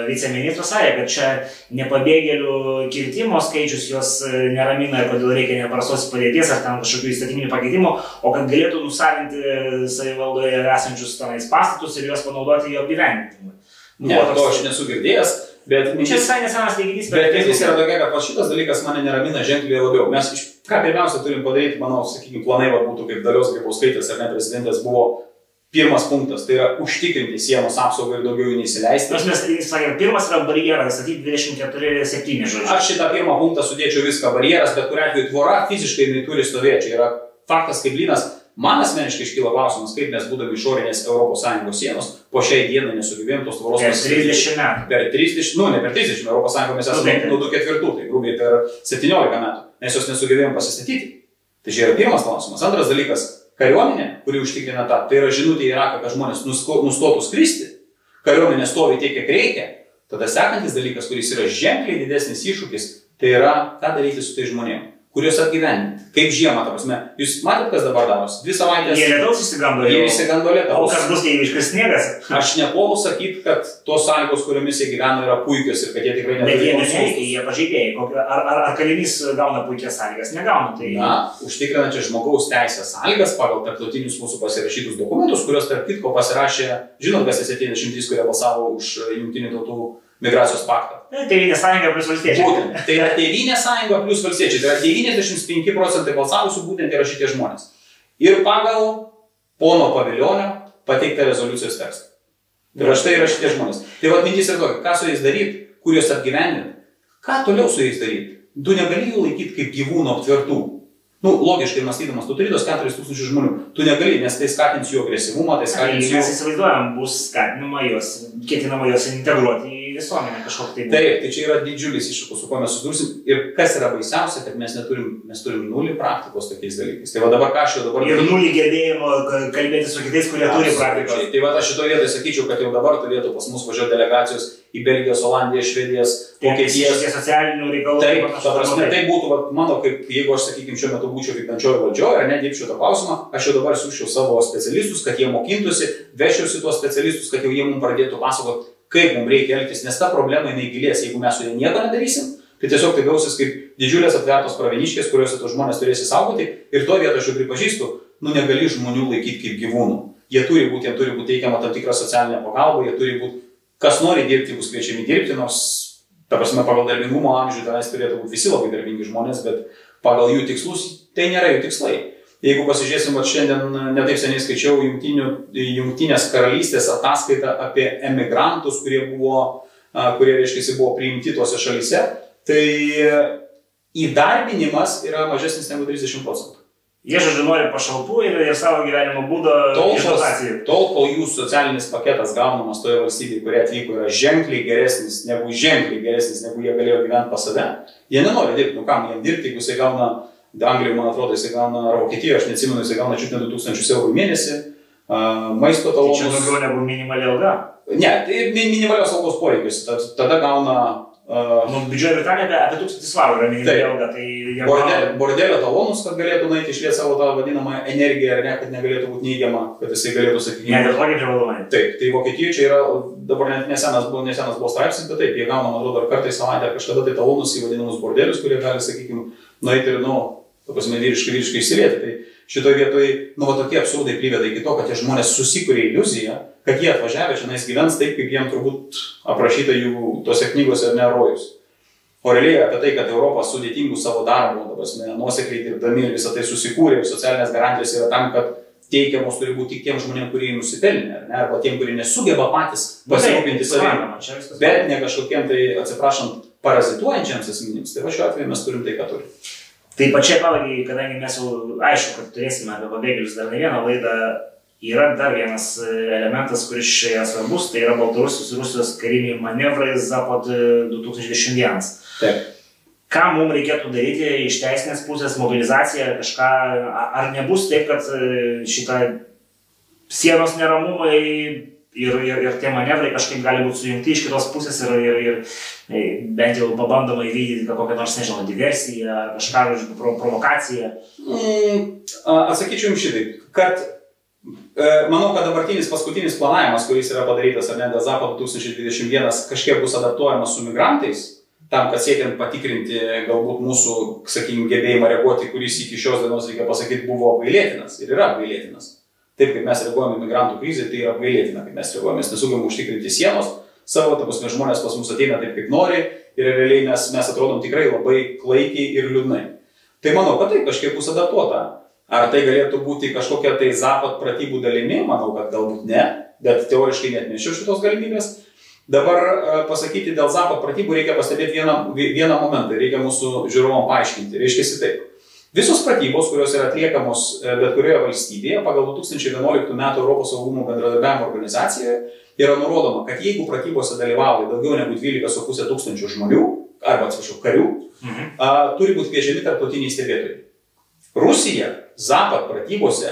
viceministras sakė, kad čia nepabėgėlių kirtimo skaičius juos e, neramina ir kodėl reikia neprastos padėties ar ten kažkokių įstatyminių pakeitimų, o kad galėtų nusavinti savivaldoje esančius tenais pastatus ir juos panaudoti jo gyvenimui.
Ne, to aš nesu girdėjęs, bet
Čia
mintis,
visai nesenas teiginys,
bet mintis yra tokia, kad va šitas dalykas mane neramina ženkliai labiau. Mes iš, ką pirmiausia turim padaryti, manau, sakykime, planai va, būtų kaip dalios Grybauskaitės ar ne prezidentės buvo pirmas punktas, tai yra užtikrinti sienos apsaugą ir daugiau jų neįsileisti.
Nors mes jis sakė, pirmas yra barjeras, statyti 24-7 žodžiu.
Aš šitą pirmą punktą sudėčiau viską barjeras, bet kuriu atveju tvora fiziškai jinai turi stovėti. Čia yra faktas kaip lynas. Man asmeniškai iškyla klausimas, kaip mes būdami išorinės ES sienos po šiai dienai nesugebėjom tos tvoros
Per
pasistatyti.
30 metų.
Per 30, nu ne per 30, ES mes esame
taip.
nuo 24, tai grubiai per 17 metų. Mes jos nesugebėjom pasistatyti. Tai čia yra pirmas klausimas. Antras dalykas - kariuomenė, kuri užtikrina tą, tai yra žinutė į Iraką, kad žmonės nustotų skristi. Kariuomenė stovi tiek, kiek reikia. Tada sekantis dalykas, kuris yra ženkliai didesnis iššūkis, tai yra ką daryti su tai žmonėmis, kuriuos apgyvendinti. Kaip žiemą, ta prasme, jūs matėte, kas dabar darosi? Dvi savaitės.
Jie lietaus įsigando
Jie
jau.
įsigando
O
lietaus.
kas bus, jei iškris sniegas?
Aš nepuolu sakyti, kad tos sąlygos, kuriomis jie gyvena, yra puikios ir kad jie tikrai
Bet jie
neturi
neveikia, jie pažeidėjai. Ar, ar, ar kalinys gauna puikias sąlygas? Negauna. Tai
Na, užtikrinančią žmogaus teisės sąlygas pagal tarptautinius mūsų pasirašytus dokumentus, kuriuos tarp kitko pasirašė, žinot, kas tie 73, kurie balsavo už Junktinių tautų migracijos paktą.
Tevinė sąjunga plus valstiečiai.
Būtent. Tai yra Tevinė sąjunga plus valstiečiai. Tai yra 95 procentai balsavusių būtent yra šitie žmonės. Ir pagal pono paviljonio pateiktą rezoliucijos tekstą. Tai va štai yra šitie žmonės. Tai vad mintis ir tokia, ką su jais daryti, kur juos apgyvendinti, ką toliau su jais daryti. Tu negali jų laikyti kaip gyvūnų aptvertų. Nu, logiškai mąstydamas, tu turi tos 4000 žmonių. Tu negali, nes tai skatins jų agresyvumą, tai
Tai
skatins jų...
mes įsivaizduojam, bus skatinama jos, ketinama jos integruoti į visuomenę kažkokį tai.
Taip, tai čia yra didžiulis iššūkis, su kuo mes susidursim. Ir kas yra baisiausia, kad mes neturim, mes turim nulį praktikos tokiais dalykais. Tai va dabar ką aš jau dabar...
Ir nulį gebėjimo ka- kalbėti su kitais, kurie turi praktikos.
Tai va aš šitoje vietoje sakyčiau, kad jau dabar turėtų pas mus važiuoti delegacijos į Belgijos, Olandiją, Švedijas, Vokietijas.
socialinių reikalų.
Taip, ta prasme, tai būtų, vat, mano, kaip jeigu aš, sakykime, šiuo metu būčiau vykdančiojo valdžioje ar nedirbčiau tą klausimą, aš jau dabar siūščiau savo specialistus, kad jie mokintųsi, vešiausi tuos specialistus, kad jau jie mums pradėtų pasakoti, kaip mums reikia elgtis, nes ta problema jinai gilės, jeigu mes su ja nieko nedarysim, tai tiesiog tai gausis kaip didžiulės atvertos praveniškės, kuriuose tos žmonės turės įsaugoti ir to vietoj aš jau pripažįstu, nu negali žmonių laikyti kaip gyvūnų. Jie turi būti, jie turi būti teikiama tam tikra socialinė pagalba, jie turi būti, kas nori dirbti, bus kviečiami dirbti, nors Ta prasme, pagal darbingumo amžių tenais turėtų būti visi labai darbingi žmonės, bet pagal jų tikslus tai nėra jų tikslai. Jeigu pasižiūrėsim, va šiandien netaip seniai skaičiau jungtinės karalystės ataskaitą apie emigrantus, kurie buvo, kurie, reiškia, buvo priimti tuose šalyse, tai įdarbinimas yra mažesnis negu 30 procentų.
Jie, žodžiu, nori pašalpų ir, ir savo gyvenimo būdo
Tol, tol, kol jų socialinis paketas gaunamas toje valstybėje, kurie atvyko, yra ženkliai geresnis negu ženkliai geresnis, negu jie galėjo gyventi pas save, jie nenori dirbti. Nu kam jiem dirbti, jeigu jisai gauna, Anglijoje, man atrodo, jisai gauna, ar Vokietijoje, aš neatsimenu, jisai gauna čiut ne 2000 eurų į mėnesį, maisto
Tai čia
talonus.
daugiau negu minimali alga.
Ne, tai mi- minimalios algos poreikius. Tad- Tada gauna Uh,
Nu, Didžioji Britanija apie, apie tūkstantį svarų yra minima
Taip.
ilga, tai
bordelio, bordelio talonus, kad galėtų nueiti išlėti savo tą vadinamą energiją, ar ne, kad negalėtų būti neigiama, kad jisai galėtų,
Ne,
sakykime,
dėl to kaip privalumai.
Taip, tai Vokietijoje čia yra, dabar net nesenas buvo, nesenas buvo straipsnis, bet taip, jie gauna, man atrodo, ar kartais savaitę ar kažkada tai talonus į vadinamus bordelius, kurie gali, sakykime, nueiti ir, nu, ta prasme, vyriškai, vyriškai įsilieti. Tai šitoje vietoje, nu, va tokie absurdai priveda iki to, kad tie žmonės susikūrė iliuziją, kad jie atvažiavę čia nais gyvens taip, kaip jiem turbūt aprašyta jų tose knygose ar ne rojus. O realiai apie tai, kad Europą sudėtingų savo darbų, ta prasme, nuosekliai dirbdami ir visą tai susikūrė, ir socialinės garantijos yra tam, kad teikiamos turi būti tik tiem žmonėm, kurie nusipelnė, ar ne, arba tiem, kurie nesugeba patys pasirūpinti savimi. Bet ne kažkokiem tai, atsiprašant, parazituojančiams asmenims. Tai va šiuo atveju mes turim tai, ką turime.
Tai pačiai pabaigai, kadangi mes jau aišku, kad turėsime apie pabėgėlius dar ne vieną laidą, yra dar vienas e, elementas, kuris čia yra svarbus, tai yra Baltarusijos ir Rusijos kariniai manevrai Zapad e, 2021.
Taip.
Ką mums reikėtų daryti iš teisinės pusės, mobilizacija kažką, ar nebus taip, kad e, šitą sienos neramumai ir, ir, ir tie manevrai kažkaip gali būti sujungti iš kitos pusės ir, ir, ir e, bent jau pabandoma įvykdyti kokią nors, nežinau, diversiją kažką, pro, provokaciją.
Mm, atsakyčiau jums šitaip, kad e, manau, kad dabartinis paskutinis planavimas, kuris yra padarytas ar ne, dėl Zapad 2021, kažkiek bus adaptuojamas su migrantais, tam, kad siekiant patikrinti galbūt mūsų, sakykime, gebėjimą reaguoti, kuris iki šios dienos, reikia pasakyti, buvo apgailėtinas ir yra apgailėtinas. Taip kaip mes reaguojame į migrantų krizę, tai yra apgailėtina, kaip mes reaguojame, mes nesugebame užtikrinti sienos savo, ta prasme, žmonės pas mus ateina taip, kaip nori ir realiai mes, mes atrodom tikrai labai klaikiai ir liūdnai. Tai manau, kad tai kažkiek bus adaptuota. Ar tai galėtų būti kažkokia tai zapat pratybų dalimi, manau, kad galbūt ne, bet teoriškai net nešiau šitos galimybės. Dabar e, pasakyti dėl zapat pratybų reikia pastebėti vieną, vieną momentą, reikia mūsų žiūrovom paaiškinti. Reiškia taip. Visos pratybos, kurios yra atliekamos e, bet kurioje valstybėje pagal 2011 m. Europos saugumo bendradarbiavimo organizacijoje, yra nurodoma, kad jeigu pratybose dalyvauja daugiau negu 12,5 tūkstančių žmonių, arba atsiprašau, karių,
Mhm.
a, turi būti kviečiami tarptautiniai stebėtojai. Rusija Zapat pratybose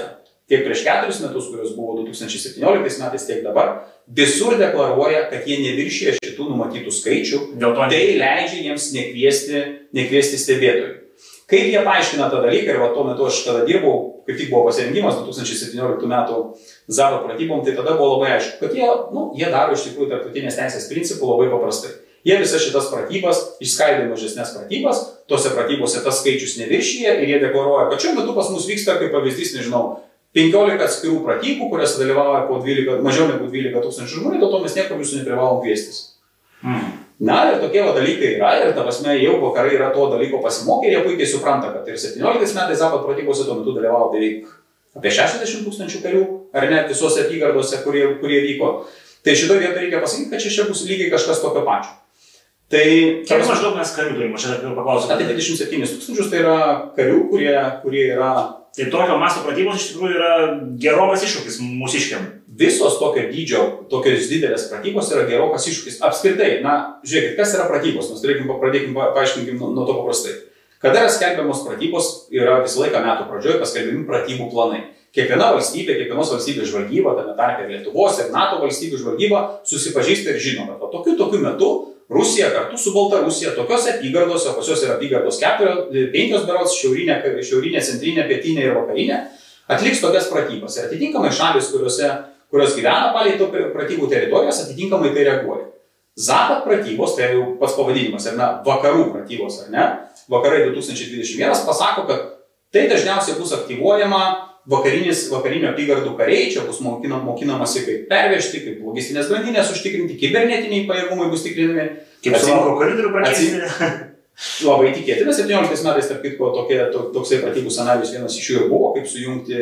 tiek prieš keturis metus, kurios buvo 2017 metais, tiek dabar, visur deklaruoja, kad jie neviršyje šitų numatytų skaičių,
Dėl to
tai leidžia jiems nekviesti, nekviesti stebėtojų. Kaip jie paaiškina tą dalyką ir va tuo metu aš tada dirbau, kaip tik buvo pasirengimas 2017 metų Zavo pratybom, tai tada buvo labai aišku, kad jie, nu, jie daro iš tikrųjų tarptautinės teisės principų labai paprastai. Jie visas šitas pratybas išskaido į mažesnės pratybas, tose pratybose tas skaičius neviršyje ir jie deklaruoja, kad šiuo metu pas mus vyksta, kaip pavyzdys, nežinau, 15 atskirų pratybų, kuriuose dalyvauja po 12, mažiau negu 12 tūkstančių žmonių, dėl to mes niekur jūsų neprivalom kviestis.
Mhm.
Na ir tokie va dalykai yra ir ta prasme jau vakarai yra to dalyko pasimokę ir jie puikiai supranta, kad ir 17 metais Zapat pratybose tuo metu dalyvavo beveik apie 60 tūkstančių karių, ar net visose apygardose, kurie, kurie vyko. Tai šitoje vietoje reikia pasakyti, kad čia, čia bus lygiai kažkas tokio pačio. Tai ta
Kiek maždaug mes karių turime, aš dar paklausiu.
apie 27 tūkstančius tai yra karių, kurie, kurie yra
Tai tokio masto pratybos iš tikrųjų yra gerokas iššūkis mūsiškiam.
Visos tokio dydžio, tokios didelės pratybos yra gerokas iššūkis. Apskritai, na, žiūrėkit, kas yra pratybos, mes turėkim, pradėkim, pa- paaiškinkim nuo, nuo to paprastai. Kada yra skelbiamos pratybos, yra visą laiką metų pradžioje paskelbiami pratybų planai. Kiekviena valstybė, kiekvienos valstybės žvalgyba, tame tarpe ir Lietuvos ir NATO valstybių žvalgyba susipažįsta ir žino, kad tokiu tokiu metu Rusija kartu su Baltarusija tokiose apygardose, pas juos yra apygardos keturios, penkios berots, šiaurinė, šiaurinė, centrinė, pietinė ir vakarinė, atliks tokias pratybas. Ir atitinkamai šalis, kuriuose, kurios gyvena palei to pratybų teritorijos, atitinkamai tai reaguoja. Zapat pratybos, tai jau pats pavadinimas, ar ne, vakarų pratybos, ar ne, vakarai 2021 pasako, kad tai dažniausiai bus aktyvuojama vakarinis, vakarinio apygardų kariai, čia bus mokinam, mokinamasi kaip pervežti, kaip logistinės grandinės užtikrinti, kibernetiniai pajėgumai bus tikrinami.
Kaip suvalko koridorių pratybų.
Labai tikėtina, 17 metais, tarp kitko, tokie, to, toksai pratybų scenarius vienas iš jų ir buvo, kaip sujungti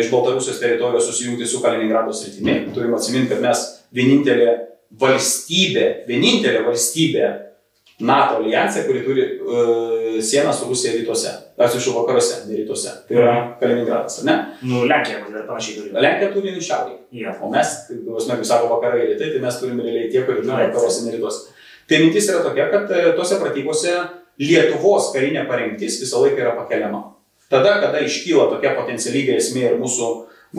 iš Baltarusijos teritorijos susijungti su Kaliningrado sritimi. Turime atsiminti, kad mes vienintelė valstybė, vienintelė valstybė NATO alijansė, kuri turi uh, sieną su Rusija rytuose, atsiprašau, vakaruose, ne rytuose. Tai yra Kaliningradas, ar ne?
Nu, Lenkija, matyt, dar panašiai turi.
Lenkija turi į šiaurį.
Ja.
O mes, kaip sako vakarai ir rytai, tai mes turime realiai tie, kurie turi vakaruose ir rytuose. Tai mintis yra tokia, kad e, tose pratybose Lietuvos karinė parengtis visą laiką yra pakeliama. Tada, kada iškyla tokia potencialiai grėsmė ir mūsų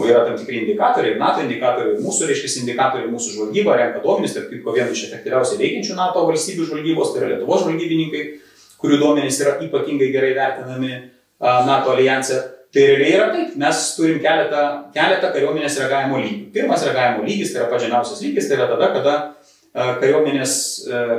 yra tam tikri indikatoriai, NATO indikatoriai, mūsų, reiškia, indikatoriai, mūsų žvalgyba renka duomenys, tarp kitko viena iš efektyviausiai veikiančių NATO valstybių žvalgybos, tai yra Lietuvos žvalgybininkai, kurių duomenys yra ypatingai gerai vertinami NATO alijanse. Tai realiai yra taip, mes turim keletą, keletą kariuomenės reagavimo lygių. Pirmas reagavimo lygis, tai yra pažemiausias lygis, tai yra tada, kada kariuomenės,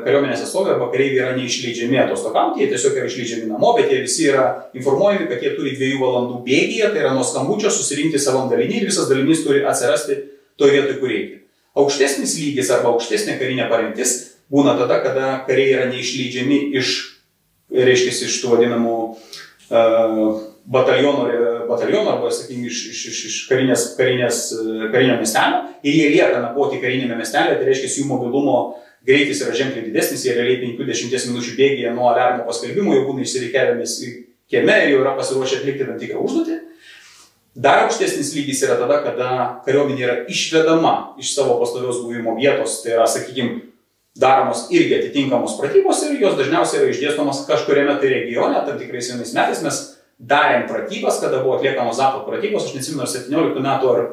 kariuomenės atstovai arba kareiviai yra neišleidžiami atostogauti, jie tiesiog yra išleidžiami namo, bet jie visi yra informuojami, kad jie turi dviejų valandų bėgyje, tai yra nuo skambučio susirinkti savam dalinį ir visas dalinys turi atsirasti toje vietoje, kur reikia. Aukštesnis lygis arba aukštesnė karinė parengtis būna tada, kada kariai yra neišleidžiami iš, reiškia, iš tų vadinamų uh, bataliono, bataliono arba, sakykime, iš, iš, iš, iš karinės, karinės, karinio miestelio ir jie lieka nakvoti karinėme miestelėje, tai reiškia, jų mobilumo greitis yra ženkliai didesnis, jie realiai 50 minučių bėgėje nuo alarmo paskelbimo jau būna išsireikiavęs į kieme ir jau yra pasiruošę atlikti tam tikrą užduotį. Dar aukštesnis lygis yra tada, kada kariuomenė yra išvedama iš savo pastovios buvimo vietos, tai yra, sakykime, daromos irgi atitinkamos pratybos ir jos dažniausiai yra išdėstomos kažkuriame tai regione, tam tikrais vienais metais mes darėm pratybas, kada buvo atliekamos ZAPO pratybos, aš nesimenu, ar 17 metų ar,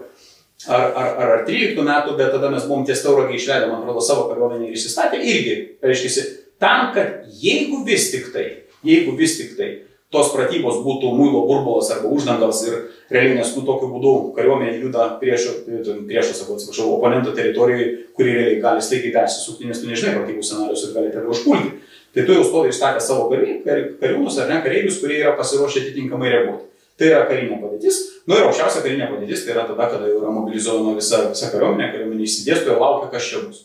ar, ar, ar, ar 13 metų, bet tada mes buvom ties tauragį išvedę, man atrodo, savo kariuomenį ir įsistatę irgi, reiškia, tam, kad jeigu vis tik tai, jeigu vis tik tai tos pratybos būtų muilo burbulas arba uždangalas ir realiai, nes nu tokiu būdu kariuomenė juda priešo, priešo sakau, atsiprašau, oponento teritorijoje, kuri realiai gali staigiai persisukti, nes tu nežinai pratybų scenarius ir gali tave užpulti tai tu jau stovi išstatę savo kariūnus ar ne kareivius, kurie yra pasiruošę atitinkamai reaguoti. Tai yra karinė padėtis. Nu, ir aukščiausia karinė padėtis tai yra tada, kada jau yra mobilizuojama visa, visa kariuomenė, kariuomenė išsidėsto ir laukia, kas čia bus.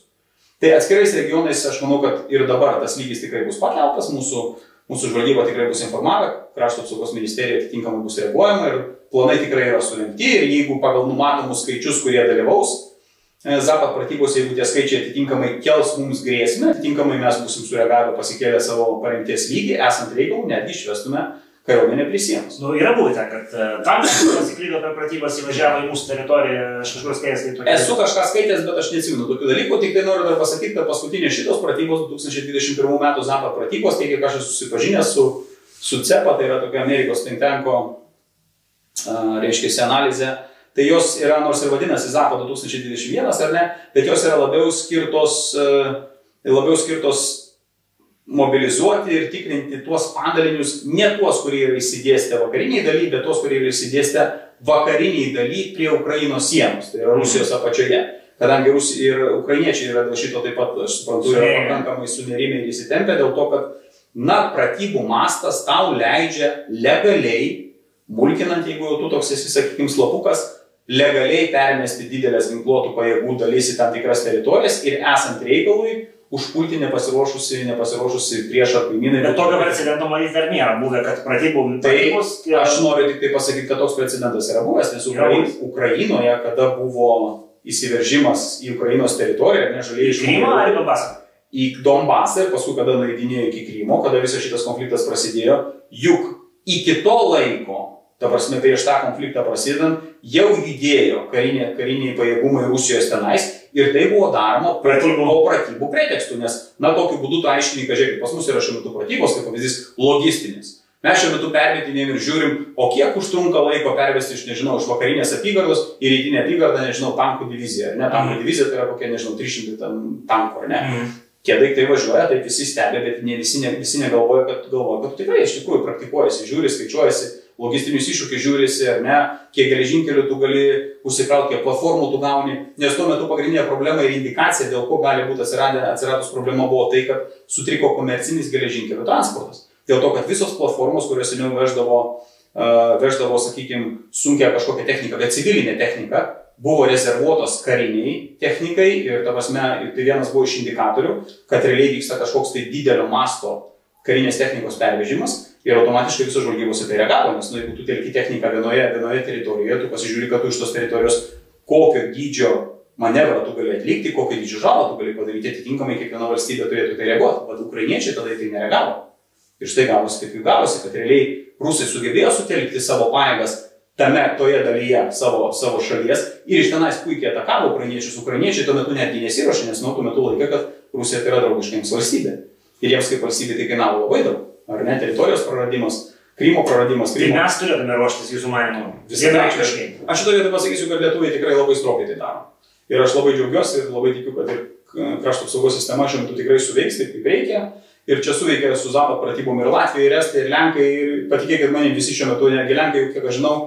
Tai atskirais regionais aš manau, kad ir dabar tas lygis tikrai bus pakeltas, mūsų, mūsų žvalgyba tikrai bus informavę, krašto apsaugos ministerija atitinkamai bus reaguojama ir planai tikrai yra surinkti ir jeigu pagal numatomus skaičius, kurie dalyvaus, E, Zapat pratybos, jeigu tie skaičiai atitinkamai kels mums grėsmę, atitinkamai mes busim sureagavę pasikėlę savo parengties lygį, esant reikalų, netgi išvestume kariuomenę prie sienos.
Nu, yra buvę, kad tankas pasiklydo per pratybas įvažiavo į mūsų teritoriją, aš kažkur skaitęs tai tokia.
Esu kažką skaitęs, bet aš neatsimenu tokių dalykų, tik tai noriu dar pasakyti, kad paskutinės šitos pratybos 2021 m. Zapat pratybos, taigi aš esu susipažinęs su, su CEPA, tai yra tokia Amerikos think tanko, reiškia, analizė tai jos yra, nors ir vadinasi ZAPO 2021 ar ne, bet jos yra labiau skirtos, e, labiau skirtos mobilizuoti ir tikrinti tuos padalinius, ne tuos, kurie yra įsidėstę vakariniai daly, bet tuos, kurie yra įsidėstę vakariniai daly prie Ukrainos sienos, tai yra Rusijos apačioje. Kadangi Rusija ir ukrainiečiai yra dėl šito taip pat, aš suprantu, yra pakankamai sunerimę ir įsitempę dėl to, kad, na, pratybų mastas tau leidžia legaliai, mulkinant, jeigu jau tu toks esi, sakykime, slapukas, legaliai permesti didelės ginkluotų pajėgų dalis į tam tikras teritorijas ir esant reikalui užpulti nepasiruošusi, nepasiruošusi priešą kaimynai.
Bet tokio precedento matyt dar nėra buvę, kad pratybų.
Tai bus, tie... aš noriu tik tai pasakyti, kad toks precedentas yra buvęs, nes Ukrain, Ukrainoje, kada buvo įsiveržimas į Ukrainos teritoriją, nežaliai
iš Krymo ar Donbasą?
Į Donbasą ir paskui, kada nueidinėjo iki Krymo, kada visas šitas konfliktas prasidėjo, juk iki to laiko Ta prasme, prieš tą konfliktą prasidedant, jau judėjo karinė, kariniai pajėgumai Rusijos tenais ir tai buvo daroma pratybų, pratybų pretekstu, nes, na, tokiu būdu tu aiškini, kad žiūrėk, pas mus yra šiuo metu pratybos, kaip pavyzdys, logistinis. Mes šiuo metu permetinėm ir žiūrim, o kiek užtrunka laiko pervesti iš, nežinau, iš vakarinės apygardos į rytinę apygardą, nežinau, tankų diviziją. Ne, tankų mm. divizija tai yra kokia, nežinau, 300 tankų, ar ne? Mm. Tie daiktai važiuoja, taip visi stebi, bet ne visi, ne, visi negalvoja, kad, galvoja, kad tikrai iš tikrųjų praktikuojasi, žiūri, skaičiuojasi logistinius iššūkius žiūrisi, ar ne, kiek geležinkelių tu gali užsikrauti, kiek platformų tu gauni, nes tuo metu pagrindinė problema ir indikacija, dėl ko gali būti atsiradę, atsiradus problema, buvo tai, kad sutriko komercinis geležinkelių transportas. Dėl to, kad visos platformos, kurios seniau veždavo, uh, veždavo, sakykime, sunkia kažkokią techniką, bet civilinė technika, buvo rezervuotos kariniai technikai ir, ta prasme, tai vienas buvo iš indikatorių, kad realiai vyksta kažkoks tai didelio masto karinės technikos pervežimas Ir automatiškai visos žvalgybos į tai reagavo, nes nu, jeigu tu telki techniką vienoje, vienoje teritorijoje, tu pasižiūri, kad tu iš tos teritorijos kokio dydžio manevrą tu gali atlikti, kokio dydžio žalą tu gali padaryti, atitinkamai kiekviena valstybė turėtų tai reaguoti, bet ukrainiečiai tada tai nereagavo. Ir štai gavosi, kaip jų gavosi, kad realiai rusai sugebėjo sutelkti savo pajėgas tame toje dalyje savo, savo šalies ir iš tenais puikiai atakavo ukrainiečius. Ukrainiečiai tuo metu netgi nesiuošė, nes nuo tuo metu laikė, kad Rusija tai yra draugiška jiems valstybė. Ir jiems kaip valstybė tai kainavo labai daug ar ne, teritorijos praradimas, Krymo praradimas.
Tai
Krymo.
mes turėtume ruoštis jūsų manimu. Vienareikšmiškai.
Aš šitoje vietoje pasakysiu, kad lietuviai tikrai labai stropiai tai daro. Ir aš labai džiaugiuosi ir labai tikiu, kad ir krašto apsaugos sistema šiuo metu tikrai suveiks taip, kaip reikia. Ir čia suveikia su ZAPA pratybom ir Latvija, ir Estija, ir Lenkai. Ir patikėkit manim, visi šiuo metu, netgi Lenkai, kiek aš žinau,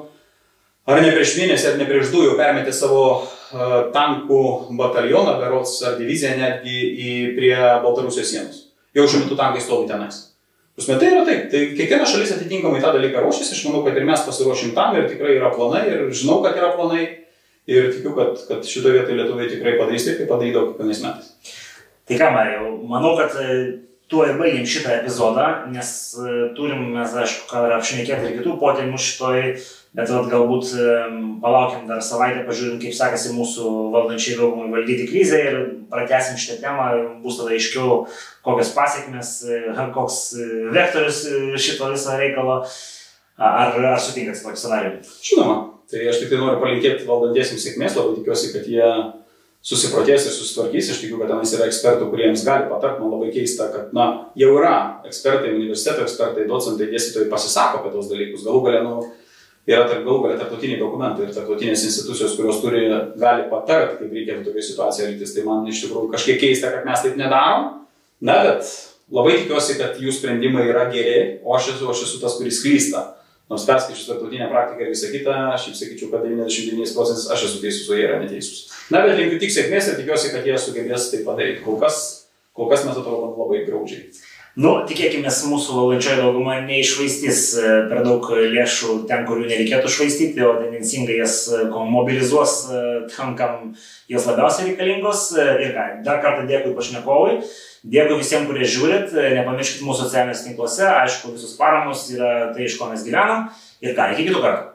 ar ne prieš mėnesį, ar ne prieš du jau permetė savo uh, tankų batalioną, berots, ar diviziją netgi į, prie Baltarusijos sienos. Jau šiuo metu tankai stovi tenais. Prasme, tai yra taip, tai kiekviena šalis atitinkamai tą dalyką ruošiasi, aš manau, kad ir mes pasiruošim tam ir tikrai yra planai ir žinau, kad yra planai ir tikiu, kad, kad šitoje vietoje lietuviai tikrai padarys taip, kaip padarydavo kiekvienais metais.
Tai ką, Marijau, manau, kad e, tuo ir baigėm šitą epizodą, nes e, turim mes, aišku, ką apšnekėti ir kitų potėmių šitoj, bet vat, galbūt palaukim dar savaitę, pažiūrim, kaip sekasi mūsų valdančiai daugumai valdyti krizę ir pratesim šitą temą, bus tada aiškiau, kokios pasiekmes, e, koks e, vektorius e, šito viso reikalo. Ar, ar sutinkat su tokiu scenariu?
Žinoma, tai aš tik tai noriu palinkėti valdantiesiems sėkmės, labai tikiuosi, kad jie susiprotės ir susitvarkys. Aš tikiu, kad tenais yra ekspertų, kurie jiems gali patarti. Man labai keista, kad, na, jau yra ekspertai, universiteto ekspertai, docentai, dėstytojai pasisako apie tos dalykus. Galų galę, nu, yra tarp galų galę tarptautiniai dokumentai ir tarptautinės institucijos, kurios turi, gali patarti, kaip reikėtų tokioje situacijoje elgtis. Tai man iš tikrųjų kažkiek keista, kad mes taip nedarom. Na, bet labai tikiuosi, kad jų sprendimai yra geri, o aš esu, aš esu tas, kuris klysta. Nors perskaičius tarptautinę praktiką ir visą kitą, aš jau sakyčiau, kad 99 procentais aš esu teisus, o jie yra neteisus. Na, bet linkiu tik sėkmės ir tikiuosi, kad jie sugebės tai padaryti. Kol kas, kol kas mes atrodom labai graudžiai.
Nu, tikėkime, mūsų valdančioji dauguma neišvaistys e, per daug lėšų ten, kur jų nereikėtų švaistyti, o tendencingai jas e, mobilizuos e, tam, kam jos labiausiai reikalingos. Ir ką, dar kartą dėkui pašnekovui. Dėkui visiems, kurie žiūrit, nepamirškit mūsų socialiniuose tinkluose, aišku, visus paramos yra tai, iš ko mes gyvenam. Ir ką, iki kitų kartų.